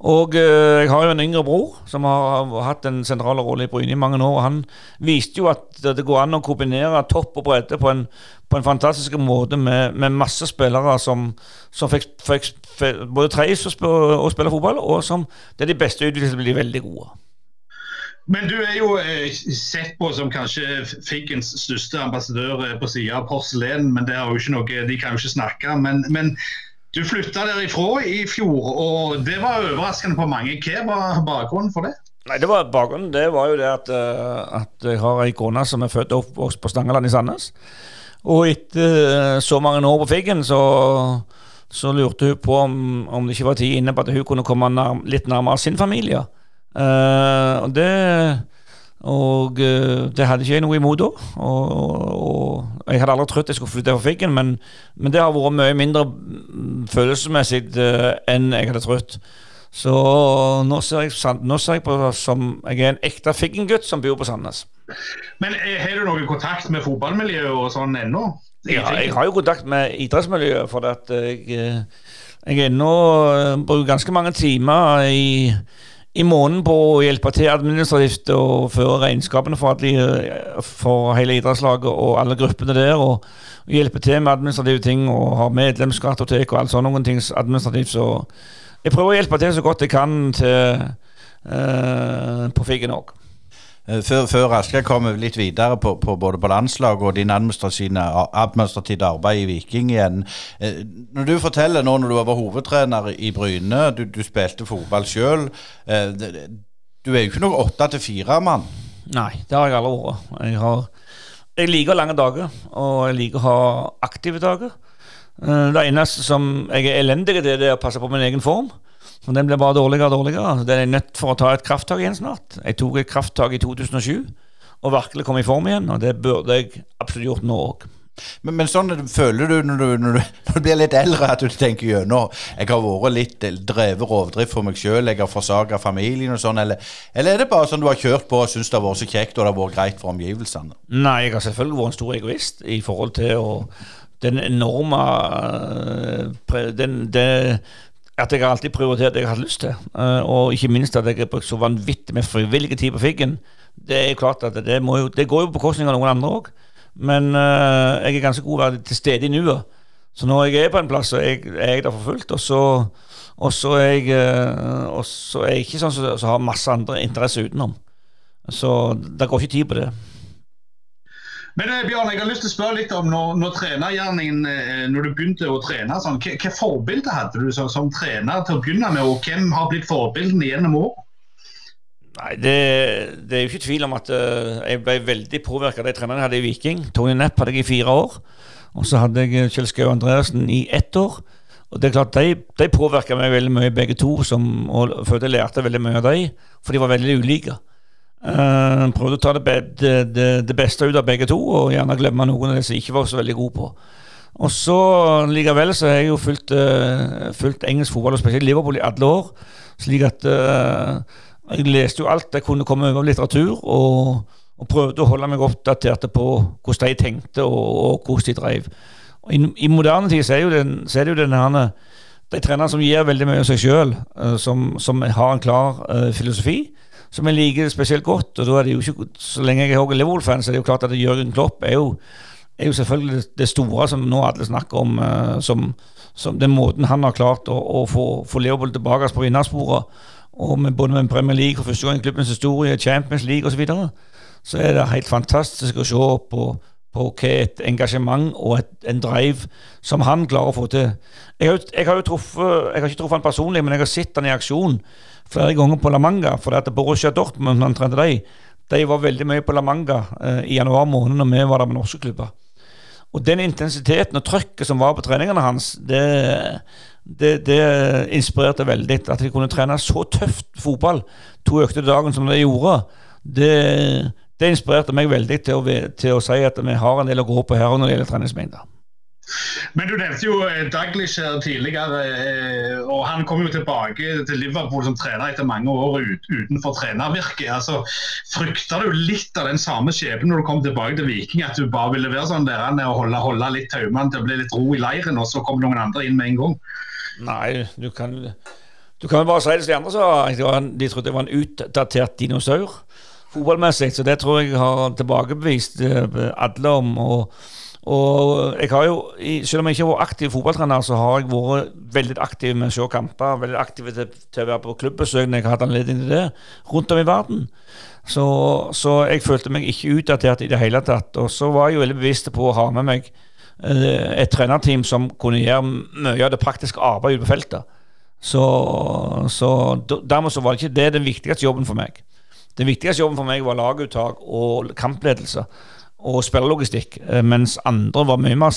Og eh, jeg har jo en yngre bror som har, hatt en sentral rolle i Bryne i mange år. og Han viste jo at det går an å kombinere topp og bredde på en, på en fantastisk måte med, med masse spillere som, som fikk, fikk, fikk, både treis og spille fotball, og som det er de beste utviklingene blir veldig gode. Men du er jo eh, sett på som kanskje Figgens største ambassadør eh, på sida av porselen, men det er jo ikke noe, de kan jo ikke snakke. men, men du flytta derifra i fjor, og det var overraskende på mange. Hva var bakgrunnen for det? Nei, det var Bakgrunnen det var jo det at, uh, at jeg har ei kone som er født og oppvokst på Stangeland i Sandnes. Og etter så mange år på Figgen, så, så, lurte hun på om, om, det ikke var tid inne på at hun kunne komme nær, litt nærmere sin familie. Uh, det og uh, det hadde ikke jeg noe imot da. Og, og, jeg hadde aldri trodd jeg skulle flytte fra Figgen, men, men, det har vært mye mindre følelsesmessig uh, enn jeg hadde trodd. Så nå ser, jeg, nå ser jeg på som jeg er en ekte Figgen-gutt som bor på Sandnes. Men eh, har du noen kontakt med fotballmiljøet og sånn ennå? Ja, jeg har jo kontakt med idrettsmiljøet, for at jeg, jeg ennå bruker ganske mange timer i i måneden på å hjelpe til administrativt og føre regnskapene for, de, for hele idrettslaget og alle gruppene der. Og hjelpe til med administrative ting og ha medlemskartotek og alt sånne noen ting administrativt. Så jeg prøver å hjelpe til så godt jeg kan til, uh, på Figgen òg. Eh, før, før Asker kommer litt videre på, på, både på landslaget og din administrative arbeid i Viking igjen. Eh, når du forteller nå når du var hovedtrener i Bryne, du, du spilte fotball sjøl. Eh, du er jo ikke noe åtte til fire-mann. Nei, det har jeg aldri vært. Jeg, har, jeg liker lange dager, og jeg liker å ha aktive dager. Det eneste som jeg er elendig i, det er å passe på min egen form. Og den blir bare dårligere og dårligere. Den er nødt for å ta et krafttak igjen snart. Jeg tok et krafttak i 2007 og virkelig kom i form igjen, og det burde jeg absolutt gjort nå òg. Men, men, sånn føler du når, du når, du når, du blir litt eldre, at du tenker gjennom Jeg har vært litt drevet rovdrift for meg sjøl, jeg har forsaga familien og sånn, eller, eller, er det bare sånn du har kjørt på og syns det har vært så kjekt og det har vært greit for omgivelsene? Nei, jeg har selvfølgelig vært en stor egoist i forhold til å den enorme øh, den, det, at jeg har alltid prioritert det jeg har hatt lyst til. Uh, og ikke minst at jeg har brukt så vanvittig med frivillige tid på Figgen. Det er klart at det, jo, det går jo på bekostning av noen andre òg. Men uh, jeg er ganske god å være til stede i nuet. Så når jeg er på en plass, så er jeg, er jeg der for fullt. Og så, og så er jeg uh, og så er jeg ikke sånn som har masse andre interesser utenom. Så det går ikke tid på det. Men eh, Bjørn, jeg har lyst til å spørre litt om når, når trenergjerningen eh, Når du begynte å trene, sånn, hva, hva forbilde hadde du som, som, trener til å begynne med, og hvem har blitt forbildene gjennom år? Nei, det, det, er jo ikke tvil om at uh, jeg ble veldig påvirka av de trenerne jeg hadde i Viking. Tony Nepp hadde jeg i fire år. Og så hadde jeg Kjell Skau Andreassen i ett år. Og det er klart, De, de påvirka meg veldig mye, begge to, som, og følte jeg lærte veldig mye av dem, for de var veldig ulike. Uh, prøvde å ta det, det, det, det, beste ut av begge to, og gjerne glemme noen av det som jeg ikke var så veldig god på. Og så likevel så har jeg jo fulgt, uh, fulgt, engelsk fotball, og spesielt Liverpool, i alle år. Slik at uh, jeg leste jo alt jeg kunne komme over av litteratur, og, og, prøvde å holde meg oppdatert på hvordan de tenkte, og, og hvordan de drev. Og i, i, moderne tid så er, den, så er det jo den her de trenerne som gir veldig mye av seg sjøl, som, som, har en klar filosofi som jeg liker spesielt godt. og da er det jo ikke, Så lenge jeg er Liverpool-fan, så er det jo klart at Jørgen Klopp er jo, er jo selvfølgelig det store som nå alle snakker om, uh, som, som, den måten han har klart å, å få, få Liverpool tilbake på vinnersporet. Og med, både med Premier League for første gang i klubbens historie, Champions League osv. Så, videre, så er det helt fantastisk å se på, på hva et engasjement og et, en drive som han klarer å få til. Jeg har, jeg har jo truffet, jeg har ikke truffet han personlig, men jeg har sett han i aksjon flere ganger på La Manga. For at Borussia Dortmund, han trente de, de var veldig mye på La Manga eh, i januar måned når vi var der med norske klubber. Og den intensiteten og trøkket som var på treningene hans, det, det, det inspirerte veldig. At de kunne trene så tøft fotball to økte dagen som de gjorde, det, det inspirerte meg veldig til å, til å, si at vi har en del å gå på her når det gjelder treningsmengder. Men du nevnte jo Daglish Daglish tidligere, eh, og han kom jo tilbake til Liverpool som trener etter mange år utenfor trenervirket. Altså, Frykta du litt av den samme skjebnen når du kom tilbake til Viking, at du bare ville være sånn der og holde, holde litt taumene til å bli litt ro i leiren, og så kom noen andre inn med en gang? Nei, du kan, du kan bare si det som de andre. De trodde jeg var en utdatert dinosaur fotballmessig, så det tror jeg har tilbakebevist eh, alle om. og og jeg har jo, Selv om jeg ikke har vært aktiv fotballtrener, så har jeg vært veldig aktiv med å se kamper. Veldig aktiv til, til, å være på klubbesøk når jeg har hatt anledning til det, rundt om i verden. Så, så, jeg følte meg ikke utdatert i det hele tatt. Og så var jeg jo veldig bevisst på å ha med meg eh, et trenerteam som kunne gjøre mye av det praktiske arbeidet ute på feltet. Så, så dermed så var det ikke det den viktigste jobben for meg. Den viktigste jobben for meg var laguttak og kampledelse og spillelogistikk, eh, mens andre var mye mer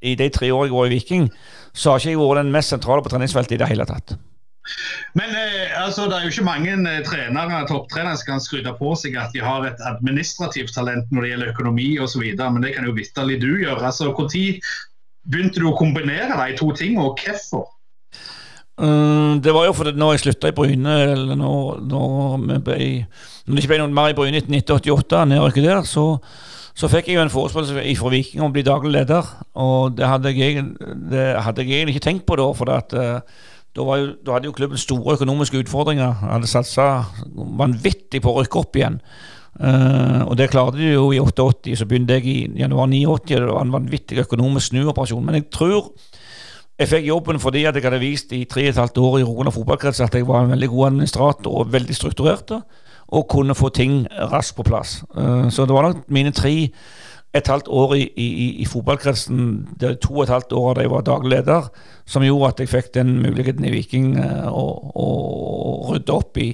I de tre årene jeg var i Viking, så har ikke jeg vært den mest sentrale på treningsfeltet i det hele tatt. Men eh, altså, det er jo ikke mange eh, trenere, topptrenere som kan skryte på seg at de har et administrativt talent når det gjelder økonomi osv., men det kan jo vitterlig du gjøre. Altså, Når begynte du å kombinere de to tingene, og hvorfor? Uh, det var jo fordi når jeg slutta i Bryne, eller når, når, ble, når det ikke ble noe mer i Bryne i 1988, nedrykket der, så så fikk jeg jo en forespørsel fra Viking om å bli daglig leder, og det hadde jeg, det hadde jeg egentlig ikke tenkt på da. For at, uh, da, jo, da, hadde jo klubben store økonomiske utfordringer. Hadde satsa vanvittig på å rykke opp igjen. Uh, og det klarte de jo i 88, så begynte jeg i januar 89. Det var en vanvittig økonomisk snuoperasjon. Men jeg tror jeg fikk jobben fordi at jeg hadde vist i tre og et halvt år i Rogaland fotballkrets at jeg var en veldig god administrator og veldig strukturert og kunne få ting raskt på plass. Uh, så det var nok mine tre et halvt år i, i, i fotballkretsen, det to og et halvt år da jeg var daglig leder, som gjorde at jeg fikk den muligheten i Viking uh, å, å, rydde opp i,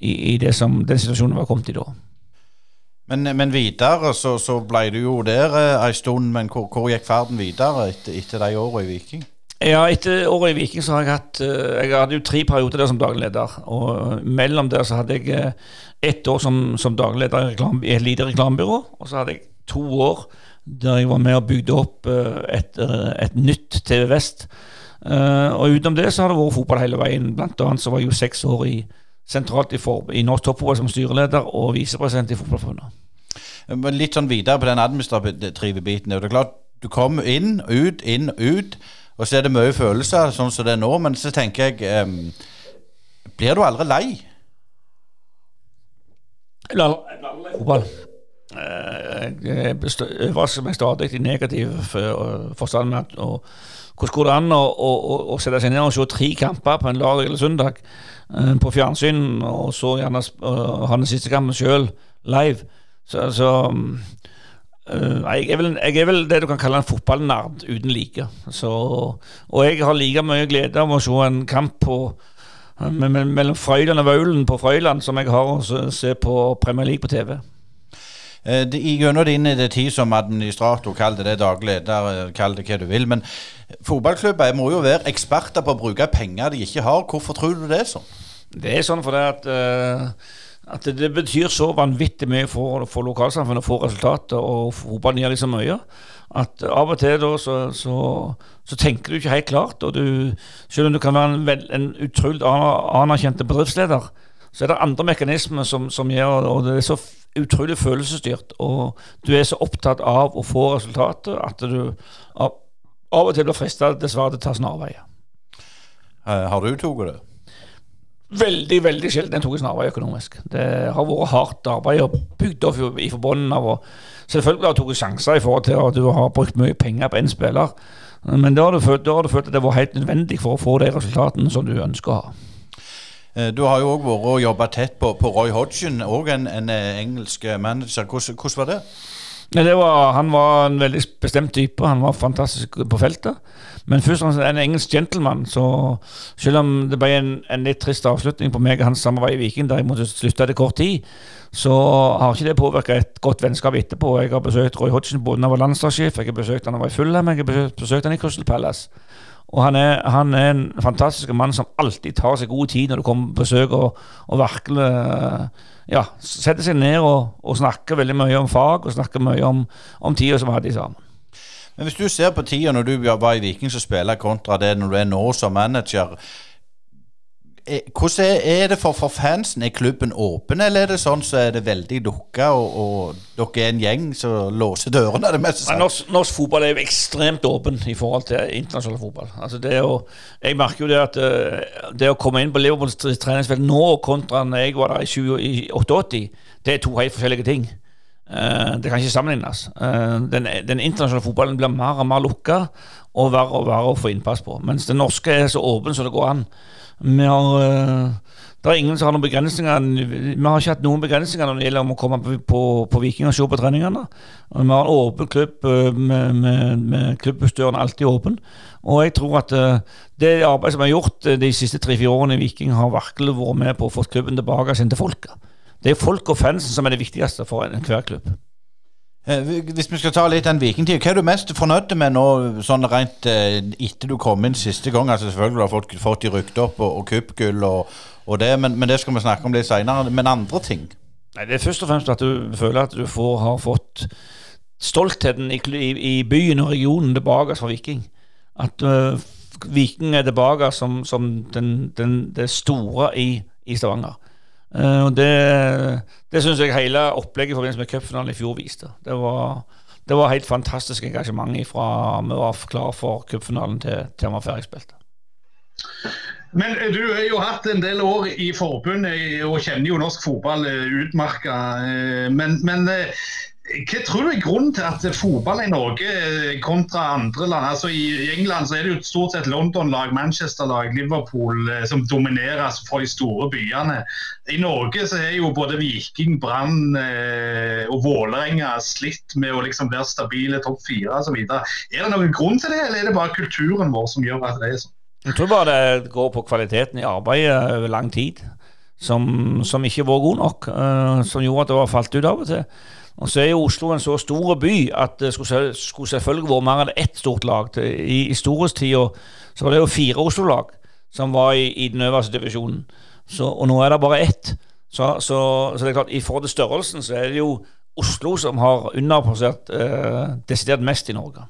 i, i som, den situasjonen var kommet i da. Men, men videre så, så, ble du jo der ei en stund, men hvor, hvor gikk ferden videre etter, etter de årene i Viking? Ja, etter året i Viking så har jeg hatt Jeg hadde jo tre perioder der som daglig leder. Og mellom der så hadde jeg ett år som, som daglig leder i et lite reklamebyrå, og så hadde jeg to år der jeg var med og bygde opp uh, et, et, nytt TV Vest. Og utenom det så har det vært fotball hele veien. Blant annet så var jeg jo seks år i, sentralt i, for, i norsk toppfotball som styreleder og visepresident i Fotballforbundet. Litt sånn videre på den administrative biten. Det er klart, Du kom inn, ut, inn, ut, og så er det mye følelser, sånn som det er nå. Men så tenker jeg um, Blir du aldri lei? Fotball. Eh, jeg overrasker meg stadig i negativ forstand med at hvordan går det an å, å, å, sette seg ned og se tre kamper på en lørdag eller søndag uh, på fjernsyn, og så gjerne ha den siste kampen sjøl live? Så, så uh, jeg, er vel, jeg, er vel, det du kan kalle en fotballnerd uten like. Så, og jeg har like mye glede av å se en kamp på mellom Frøyland og Vaulen på Frøyland, som jeg har å se på Premier League på TV. Eh, det- i- Gjennom din eh, tid som administrator, kall det det, daglig eh, kall det hva du vil. Men fotballklubber må jo være eksperter på å bruke penger de ikke har. Hvorfor tror du det er sånn? Det er sånn for det at, eh, at det, betyr så vanvittig mye for, for lokalsamfunnet få resultater, og fotballen gir liksom mye. At av og til da så, så, så tenker du ikke helt klart. Og du, selv om du kan være en, vel- en utrolig anerkjent bedriftsleder, så er det andre mekanismer som, som gjør Og det er så utrolig følelsesstyrt. Og du er så opptatt av å få resultater at du av, av og til blir fristet dessverre til å ta snarveier. Har du tatt det? Veldig veldig sjelden jeg tok en snarvei økonomisk. Det har vært hardt arbeid og bygd opp i forbundet av å Selvfølgelig har du tatt sjanser i forhold til at du har brukt mye penger på én spiller, men da har, følt, da har du følt at det var helt nødvendig for å få de resultatene som du ønsker å ha. Eh, Du har jo òg vært og jobba tett på, på Roy Hodgson, òg en, en eh, engelsk manager. Hvordan, hvordan var det? Ja, det var, han var en veldig bestemt type. Han var fantastisk på feltet. Men først og fremst en engelsk gentleman. Så selv om det ble en, en litt trist avslutning på meg og hans samarbeid i Viking, der jeg måtte slutte etter kort tid, så har ikke det påvirka et godt vennskap etterpå. Jeg har besøkt Roy Hodgson både han var landslagssjef, jeg har besøkt han da han var i Fulham, jeg har besøkt, han i Crystal Palace. Og han er, han er en fantastisk mann som alltid tar seg god tid når du kommer på besøk, og, og virkelig ja, setter seg ned og, og snakker veldig mye om fag og snakker mye om, om tida som vi hadde sammen. Men hvis du ser på tida når du var i Viking som spiller, kontra det når du er nå som manager Hvordan er, det for, for fansen? Er klubben åpen, eller er det sånn så er det veldig lukka, og, og dere er en gjeng som låser dørene? Det meste Men norsk, norsk fotball er jo ekstremt åpen i forhold til internasjonal fotball. Altså det å, jeg merker jo det at eh, det å komme inn på Liverpools tre- treningsfelt nå kontra når jeg var der i 20 i 88, det er to helt forskjellige ting. Eh, det kan ikke sammenlignes. Eh, den, den internasjonale fotballen blir mer og mer lukka og verre og verre å få innpass på. Mens den norske er så åpen som det går an. Vi har eh, det er ingen som har noen begrensninger. Vi har ikke hatt noen begrensninger når det gjelder om å komme på, på, på Viking og se på treningene. Vi har en åpen klubb med, med, med klubbestøren alltid åpen. Og jeg tror at det arbeidet som er gjort de siste tre-fire årene i Viking, har virkelig vært med på å få klubben tilbake sin til folket. Det er folk og fansen som er det viktigste for enhver klubb. Eh, Hvis vi skal ta litt den vikingtida, hva er du mest fornøyd med nå, sånn rent eh, etter du kom inn siste gang? Altså Selvfølgelig har folk fått de rykte opp og, og og, og det, men, men det skal vi snakke om litt seinere. Men andre ting? Nei, Det er først og fremst at du føler at du får, har fått stoltheten i, i, i byen og regionen tilbake for Viking. At uh, Viking er tilbake som, som den, den, det store i, i Stavanger. Eh, og Det, det syns jeg hele opplegget i forbindelse med cupfinalen i fjor viste. Det var, det var helt fantastisk engasjement fra vi var klar for cupfinalen til, til han var ferdigspilt. Men eh, du har jo hatt en del år i forbundet eh, og kjenner jo norsk fotball utmerka. Men, men eh, hva tror du er grunnen til at fotball i Norge eh, kontra andre land altså I England så er det jo stort sett London-lag, Manchester-lag, Liverpool eh, som domineres for de store byene. I Norge så er jo både Viking, Brann eh, og Vålerenga slitt med å liksom være stabile topp fire osv. Er det noen grunn til det, eller er det bare kulturen vår som gjør at det er sånn? Jeg tror bare det går på kvaliteten i arbeidet over lang tid, som, som ikke var god nok. eh, som gjorde at det var falt ut av og til. Og så er jo Oslo en så stor by at det skulle, skulle selvfølgelig vært mer enn ett stort lag. I, i storhetstida så var det jo fire Oslo-lag som var i, i den øverste divisjonen. Så, og nå er det bare ett. Så, så, så det er klart, i forhold til størrelsen så er det jo Oslo som har underprosert eh, desidert mest i Norge.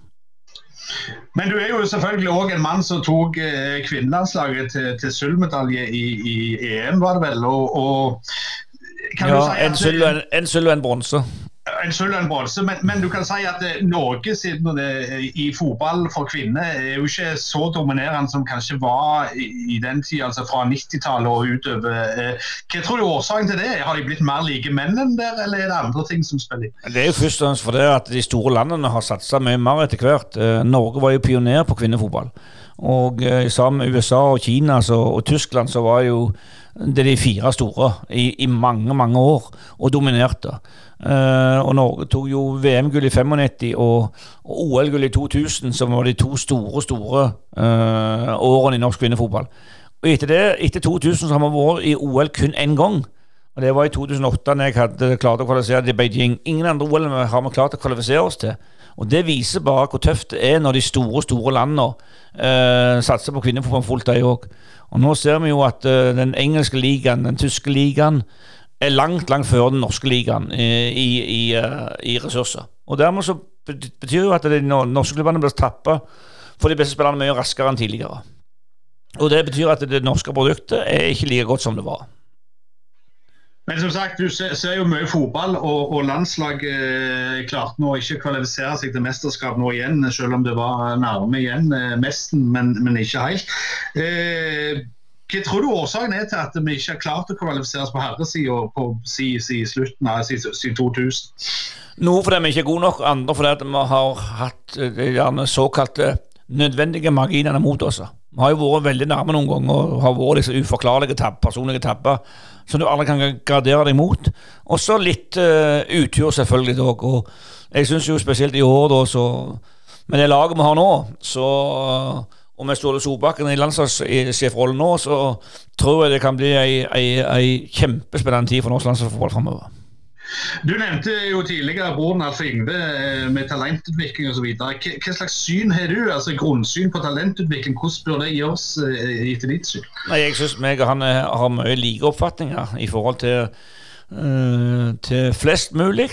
Men du er jo selvfølgelig òg en mann som tok eh, kvinnelandslaget til, til sølvmedalje i, i EM, var det vel? Og, og kan Ja, du si en sølv og en, en en bronse. Og en bronse, men, men du kan si at eh, Norge siden det, i fotball for kvinner er jo ikke så dominerende som kanskje var i, i den tida, altså fra 90-tallet og utover. Eh, Hva tror du er årsaken til det? Har de blitt mer like mennene der, eller er det andre ting som spiller inn? Det er jo først og fremst fordi at de store landene har satsa mye mer etter hvert. Eh, Norge var jo pioner på kvinnefotball. Og eh, sammen med USA og Kina så, og Tyskland så var jo det de fire store i, i mange, mange år, og dominerte. Eh, og Norge tok jo VM-gull i 95 og, og OL-gull i 2000, som var de to store, store uh, årene i norsk kvinnefotball. Og etter det, etter 2000 så har vi vært i OL kun én gang. Og Det var i 2008 da jeg hadde klart å kvalifisere til Beijing. Ingen andre OL har vi klart å kvalifisere oss til. Og Det viser bare hvor tøft det er når de store store landene uh, satser på kvinnefotball fullt, de òg. Og nå ser vi jo at uh, den engelske ligaen, den tyske ligaen, er langt, langt før den norske ligaen uh, i, i, uh, i, ressurser. Og dermed så betyr jo at de norske klubbene blir tappa for de beste spillerne mye raskere enn tidligere. Og det betyr at det norske produktet er ikke like godt som det var. Men som sagt, du ser, jo mye fotball, og, og landslaget eh, klarte nå ikke å kvalifisere seg til mesterskap nå igjen, selv om det var nærme igjen, eh, mesten, men, men, ikke helt. Eh, hva tror du årsaken er til at vi ikke har klart å kvalifisere oss på herresida på si, si slutten av si, si 2000? Noe fordi vi ikke er gode nok, andre fordi vi har hatt eh, gjerne såkalte nødvendige marginene mot oss. Vi har jo vært veldig nærme noen ganger og har vært disse uforklarlige tab, personlige tabber som du aldri kan gradere deg mot. Og så litt uh, utur, selvfølgelig. Og jeg syns jo spesielt i år, da, så Med det laget vi har nå, så uh, og med Ståle Solbakken i landslagssjefrollen nå, så tror jeg det kan bli ei, ei, ei kjempespennende tid for norsk landslagsfotball framover. Du nevnte jo tidligere broren Alf Ingve eh, med talentutvikling osv. Hva slags syn har du, altså grunnsyn på talentutvikling? Hvordan bør det gjøres eh, etter ditt syn? Nei, jeg syns meg og han eh, har mye like oppfatninger i forhold til, øh, til flest mulig,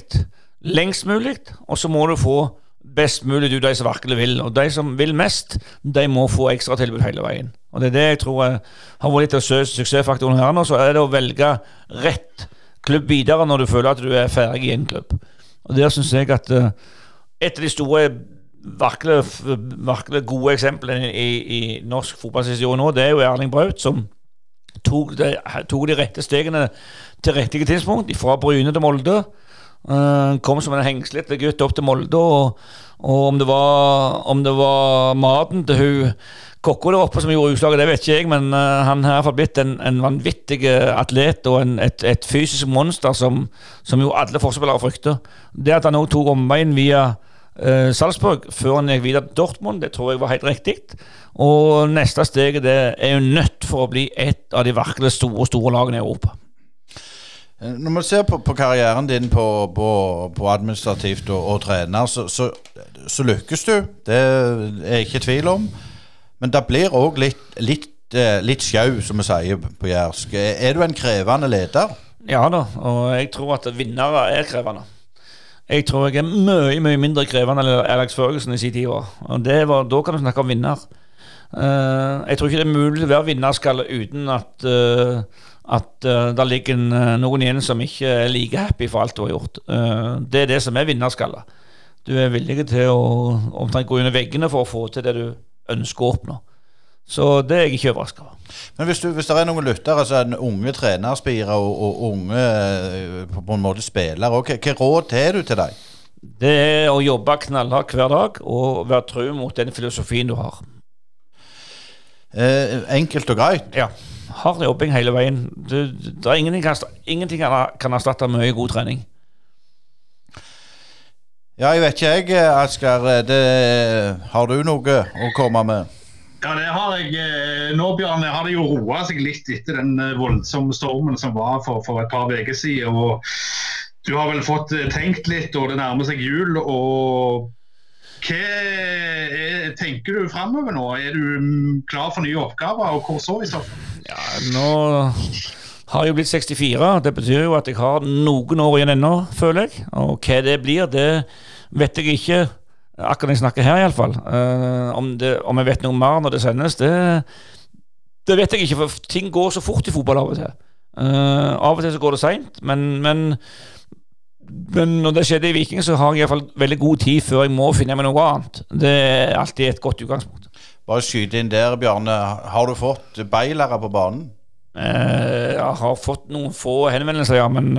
lengst mulig, og så må du få best mulig ut de som virkelig vil. Og de som vil mest, de må få ekstratilbud hele veien. Og det er det jeg tror jeg har vært litt av suksessfaktoren her nå. Så er det å velge rett klubb videre når du føler at du er ferdig i en klubb. Og Der syns jeg at uh, et av de store virkelig gode eksemplene i, i norsk fotballhistorie nå, det er jo Erling Braut, som tok de, tok de rette stegene til riktige tidspunkt, fra Bryne til Molde. Uh, kom som en hengslete gutt opp til Molde, og, og om, det var, om det var maten til hun kokka der oppe som gjorde utslaget, det vet ikke jeg, men uh, han har iallfall blitt en, en, vanvittig atlet og en, et, et, fysisk monster som, som jo alle forspillere frykter. Det at han òg tok omveien via uh, Salzburg før han gikk videre til Dortmund, det tror jeg var helt riktig. Og neste steget det er jo nødt for å bli et av de virkelig store, store lagene i Europa. Eh, når man ser på, på karrieren din på, på, på administrativt og, og trener, så, så, så, lykkes du. Det er jeg ikke i tvil om. Men det blir òg litt, litt, eh, litt sjau, som vi sier på jærsk. Er du en krevende leder? Ja da, og jeg tror at vinnere er krevende. Jeg tror jeg er mye mye mindre krevende enn Alex Førgesen i sin tid. Og var, Da kan du snakke om vinner. Uh, jeg tror ikke det er mulig å være vinnerskalle uten at, uh, at uh, det ligger noen igjen som ikke er like happy for alt du har gjort. det er det som er vinnerskalle. Du er villig til å omtrent gå under veggene for å få til det du ønsker å oppnå. Så det er jeg ikke overraska over. Men hvis, du, hvis, det er noen lyttere, altså en unge trenerspire og, og, unge eh, på en måte spillere, hva råd har du til dem? Det er å jobbe knallhardt hver dag og være tro mot den filosofien du har. Eh, enkelt og greit? Ja. Hard jobbing hele veien. Det, det er ingenting, kan, ingenting kan erstatte mye god trening. Ja, jeg vet ikke jeg, Asker. Har du noe å komme med? Ja, det har jeg. Eh, nå, Bjørn, har det jo roa seg litt etter den eh, voldsomme stormen som var for, for et par uker siden. og Du har vel fått eh, tenkt litt, og det nærmer seg jul. og hva er, tenker du framover nå? Er du mm, klar for nye oppgaver, og hvor så i så fall? Ja, nå har jeg blitt 64. Det betyr jo at jeg har noen år igjen ennå, føler jeg. Og hva det blir, det vet jeg ikke akkurat når jeg snakker her, iallfall. Uh, om, om jeg vet noe mer når det sendes, det, det, vet jeg ikke. For ting går så fort i fotball av og til. Uh, av og til så går det seint, men, men, men, når det skjedde i Viking, så har jeg iallfall veldig god tid før jeg må finne meg noe annet. Det er alltid et godt utgangspunkt. Bare skyte inn der, Bjarne. Har du fått beilere på banen? Eh, jeg har fått noen få henvendelser, ja, men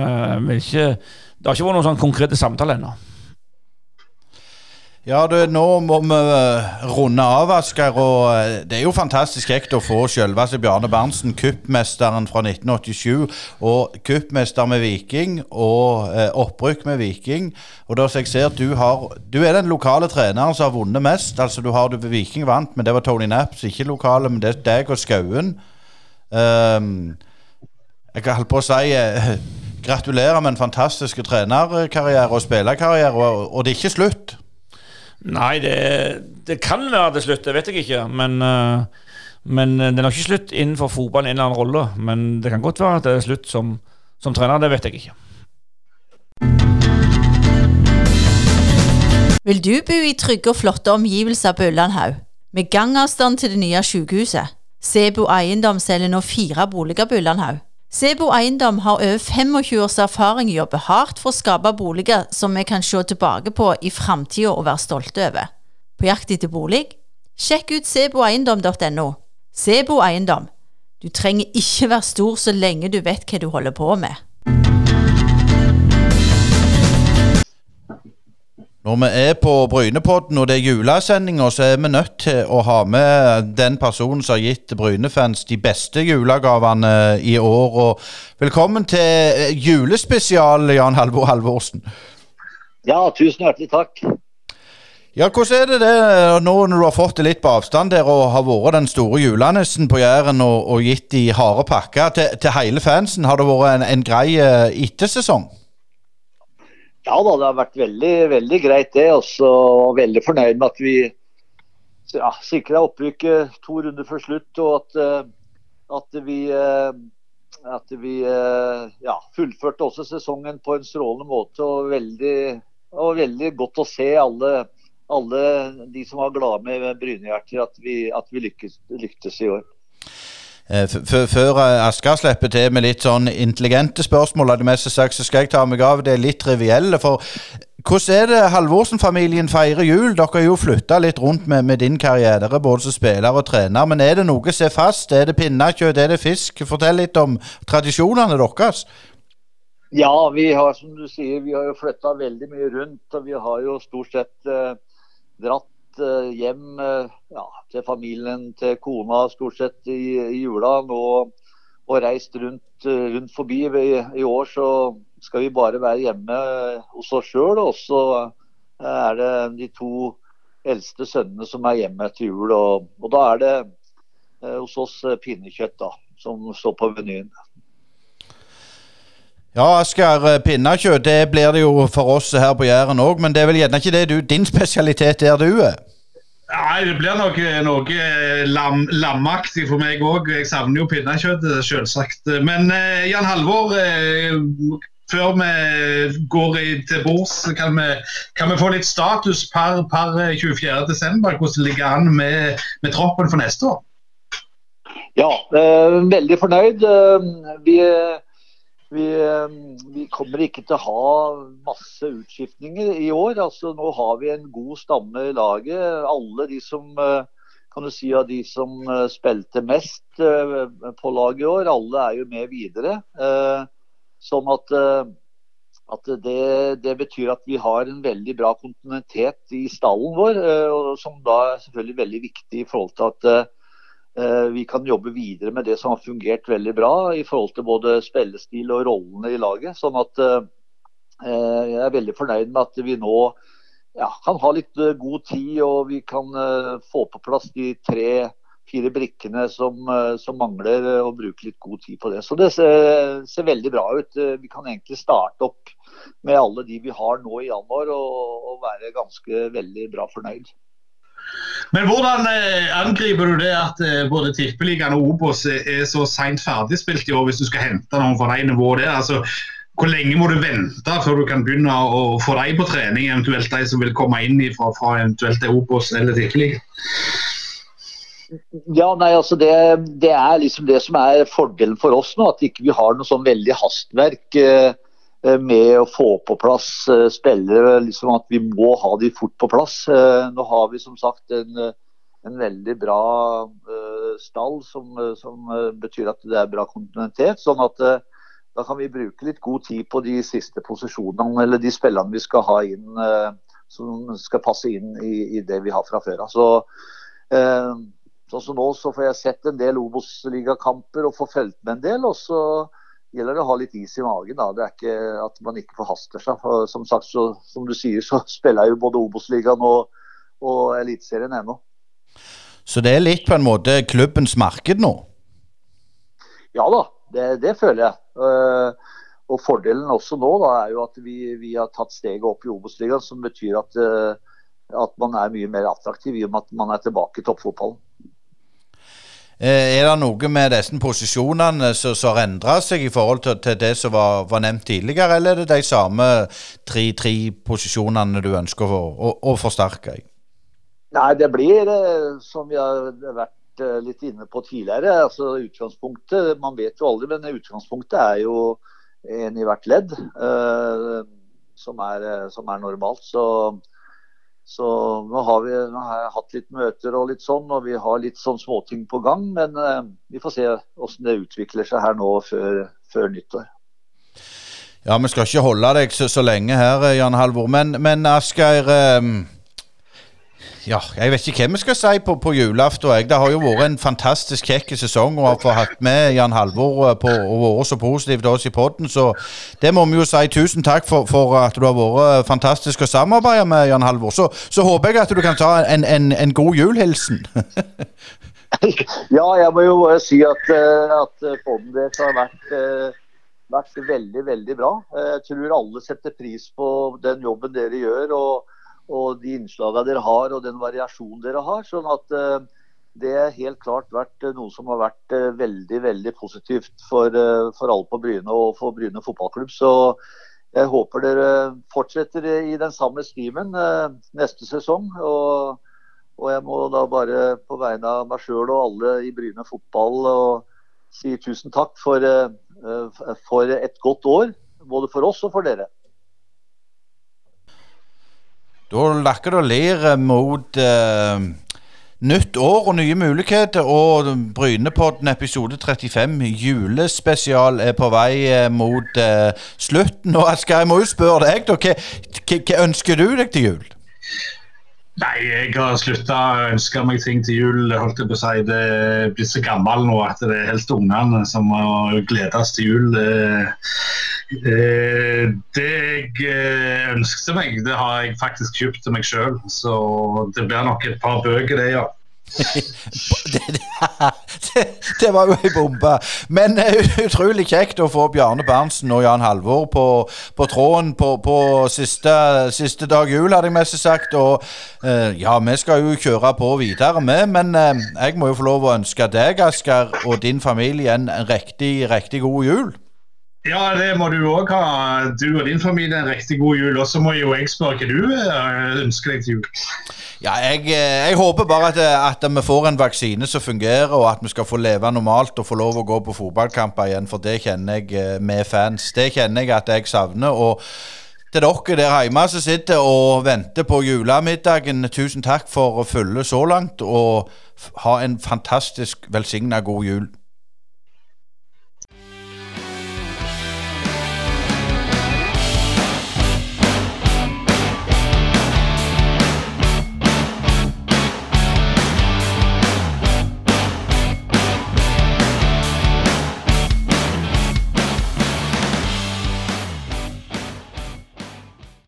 ikke, det har ikke vært noen sånn konkrete samtaler ennå. Ja, du, nå må vi eh, runde av, Asgeir. Og eh, det er jo fantastisk kjekt å få selveste Bjarne Berntsen, kuppmesteren fra 1987. Og kuppmester med Viking og eh, opprykk med Viking. Og da jeg ser du har Du er den lokale treneren som har vunnet mest. Altså du har du Viking vant, men det var Tony Napps, ikke lokale, men det er deg og Skauen. Um, Jeg kan holde på å si eh, (laughs) gratulerer med en fantastisk trenerkarriere og spillerkarriere, og, og det er ikke slutt. Nei, det, det kan være det slutt, det vet jeg ikke. Men, eh, men det er nok ikke slutt innenfor fotballen en eller annen rolle. Men det kan godt være at det er slutt som, som trener, det vet jeg ikke. Vil du bo i trygge og flotte omgivelser på Ullandhaug, med gangavstand til det nye sykehuset? Sebo Eiendom selger nå fire boliger på Ullandhaug. Sebo Eiendom har over 25 års erfaring og jobber hardt for å skape boliger som vi kan se tilbake på i framtida og være stolte over. På jakt etter bolig? Sjekk ut seboeiendom.no. Sebo Eiendom. Du trenger ikke være stor så lenge du vet hva du holder på med. Når vi er på Brynepodden og det er julesendinga, så er vi nødt til å ha med den personen som har gitt Brynefans de beste julegavene i år. Og velkommen til julespesial, Jan Halvor Halvorsen. Ja, tusen hjertelig takk. Ja, Hvordan er det det nå når du har fått det litt på avstand der og har vært den store julenissen på Jæren og, og gitt de harde pakker til, til, hele fansen? Har det vært en, en grei eh, ettersesong? Ja da, det har vært veldig, veldig greit det. Også, og veldig fornøyd med at vi ja, sikra opprykket to runder før slutt. Og at, eh, at vi, eh, at vi ja, fullførte også sesongen på en strålende måte. Og veldig, og veldig godt å se alle alle de som var glade med Brynehjerter, at at vi lyktes, lyktes i år. Eh, før eh, Asker slipper til med litt sånn intelligente spørsmål, av det meste sagt, så skal jeg ta meg av det litt trivielle. For hvordan er det Halvorsen-familien feirer jul? Dere har jo flytta litt rundt med, med, din karriere, både som spiller og trener. Men er det noe som er fast? Er det pinnekjøtt? Er det fisk? Fortell litt om tradisjonene deres. Ja, vi har som du sier, vi har jo flytta veldig mye rundt. Og vi har jo stort sett eh, dratt hjem eh, ja, til familien til kona stort sett i, i jula. Og, og reist rundt, eh, rundt forbi. I, I, år så skal vi bare være hjemme hos oss sjøl. Og så er det de to eldste sønnene som er hjemme etter jul. Og, og da er det hos oss pinnekjøtt da, som står på menyen. Ja, Asker, eh, pinnekjøtt det blir det jo for oss her på Jæren òg, men det er vel gjerne ikke det du, din spesialitet der du er? Nei, det blir nok noe eh, lam, lamaktig for meg òg. Jeg savner jo pinnekjøtt, selvsagt. Men eh, Jan Halvor, eh, før vi går til bords, kan, kan, vi få litt status per, per 24.12. Hvordan det ligger an med, med troppen for neste år? Ja, eh, veldig fornøyd. Vi vi, ehm, vi, kommer ikke til å ha masse utskiftninger i år. Altså, nå har vi en god stamme i laget. Alle de som eh, kan du si av de som eh, spilte mest eh, på laget i år, alle er jo med videre. Sånn at, at det, det, betyr at vi har en veldig bra kontinuitet i stallen vår. Som da er selvfølgelig veldig viktig i forhold til at Eh, vi kan jobbe videre med det som har fungert veldig bra i forhold til både spillestil og rollene i laget. Sånn at eh, jeg er veldig fornøyd med at vi nå ja, kan ha litt eh, god tid og vi kan få på plass de tre-fire brikkene som, som, mangler, og bruke litt god tid på det. Så det ser, ser, veldig bra ut. Vi kan egentlig starte opp med alle de vi har nå i januar og, og være ganske veldig bra fornøyd. Men hvordan eh, angriper du det at eh, både Tippeligaen og Obos er så seint ferdigspilt i år, hvis du skal hente noen fra de nivået der? Altså, hvor lenge må du vente før du kan begynne å få dem på trening, eventuelt de som vil komme inn fra, fra eventuelt Obos eller Tippeligaen? Ja, nei, altså det, det, er liksom det som er fordelen for oss nå. At ikke vi ikke har noe sånn veldig hastverk. Eh, Eh, med å få på plass eh, spillere. liksom At vi må ha de fort på plass. Eh, nå har vi som sagt en, en veldig bra stall, som, som, betyr at det er bra kontinuitet. sånn at da kan vi bruke litt god tid på de siste posisjonene, eller de spillerne vi skal ha inn som skal passe inn i, i det vi har fra før av. Så, sånn som nå så får jeg sett en del Obos-ligakamper og får fulgt med en del. og så gjelder det å ha litt is i magen. Da. Det er ikke at man ikke forhaster seg. For, som sagt, så, som du sier, så (laughs) spiller jeg jo både Obos-ligaen og, og Eliteserien ennå. Så det er litt på en måte klubbens marked nå? Ja da, det, det føler jeg. Eh, og Fordelen også nå da, er jo at vi, vi har tatt steget opp i Obos-ligaen, som betyr at, eh, at man er mye mer attraktiv i og med at man er tilbake i toppfotballen. Eh, Er det noe med disse posisjonene som har endra seg i forhold til, til det som var, var nevnt tidligere, eller er det de samme tre-tre posisjonene du ønsker å, å, å forsterke? Nei, det blir, eh, som vi har vært eh, litt inne på tidligere, altså utgangspunktet Man vet jo aldri, men utgangspunktet er jo en i hvert ledd, eh, som, er, som er normalt. Så, så nå, har vi, nå har hatt litt møter og litt sånn, og vi har litt sånn småting på gang. Men eh, vi får se hvordan det utvikler seg her nå før, før nyttår. Ja, vi skal ikke holde deg så, så lenge her, eh, Jan Halvor. Men, men Asgeir eh, Ja, jeg vet ikke hva vi skal si på, på julaften. jeg. Det har jo vært en fantastisk kjekk sesong å få hatt med Jan Halvor eh, på, og vært så positiv til oss i podden. Så det må vi jo si tusen takk for, for at du har vært fantastisk å samarbeide med, Jan Halvor. Så, så håper jeg at du kan ta en, en, en god julhilsen. (laughs) Ja, jeg må jo bare si at, eh, at podden deres har vært, eh, vært veldig, veldig bra. Eh, Jeg tror alle setter pris på den jobben dere gjør, og, og de innslagene dere har, og den variasjonen dere har. Sånn at eh, det har helt klart vært eh, noe som har vært eh, veldig, veldig positivt for, for alle på Bryne og for Bryne fotballklubb. Så jeg håper dere fortsetter i den samme eh, neste sesong. og og jeg må da bare på vegne av meg sjøl og alle i Bryne fotball si tusen takk for, for et godt år. Både for oss og for dere. Da lakker det og eh, mot eh, nytt år og nye muligheter. Og Brynepodden episode 35 julespesial er på vei eh, mot eh, slutten. Og Asgeir, jeg må jo spørre deg, hva ønsker du deg til jul? Nei, jeg har slutta å ønske meg ting til jul. holdt jeg på å si. Det er blitt så gammel nå at det er helst ungene som må gledes til jul. Det, eh, jeg eh, ønsket meg, det har jeg faktisk kjøpt til meg sjøl. Så det blir nok et par bøker, det, ja. (laughs) det, det, det var jo ei bombe. Men eh, utrolig kjekt å få Bjarne Berntsen og Jan Halvor på, på tråden på, på siste, siste dag jul, hadde jeg mest sagt. Og eh, ja, vi skal jo kjøre på videre med, men eh, jeg må jo få lov å ønske deg, Asker, og din familie en riktig, riktig god jul. Ja, det må du òg ha. Du og din familie en riktig god jul. Og så må jo jeg spørre hva du eh, ønsker deg til jul. Ja, jeg, eh, jeg håper bare at, eh, at vi får en vaksine som fungerer, og at vi skal få leve normalt og få lov å gå på fotballkamper igjen, for det kjenner jeg med fans. Det kjenner jeg at jeg savner. og til dere der hjemme som sitter og venter på julemiddagen, tusen takk for å følge så langt, og ha en fantastisk velsigna god jul.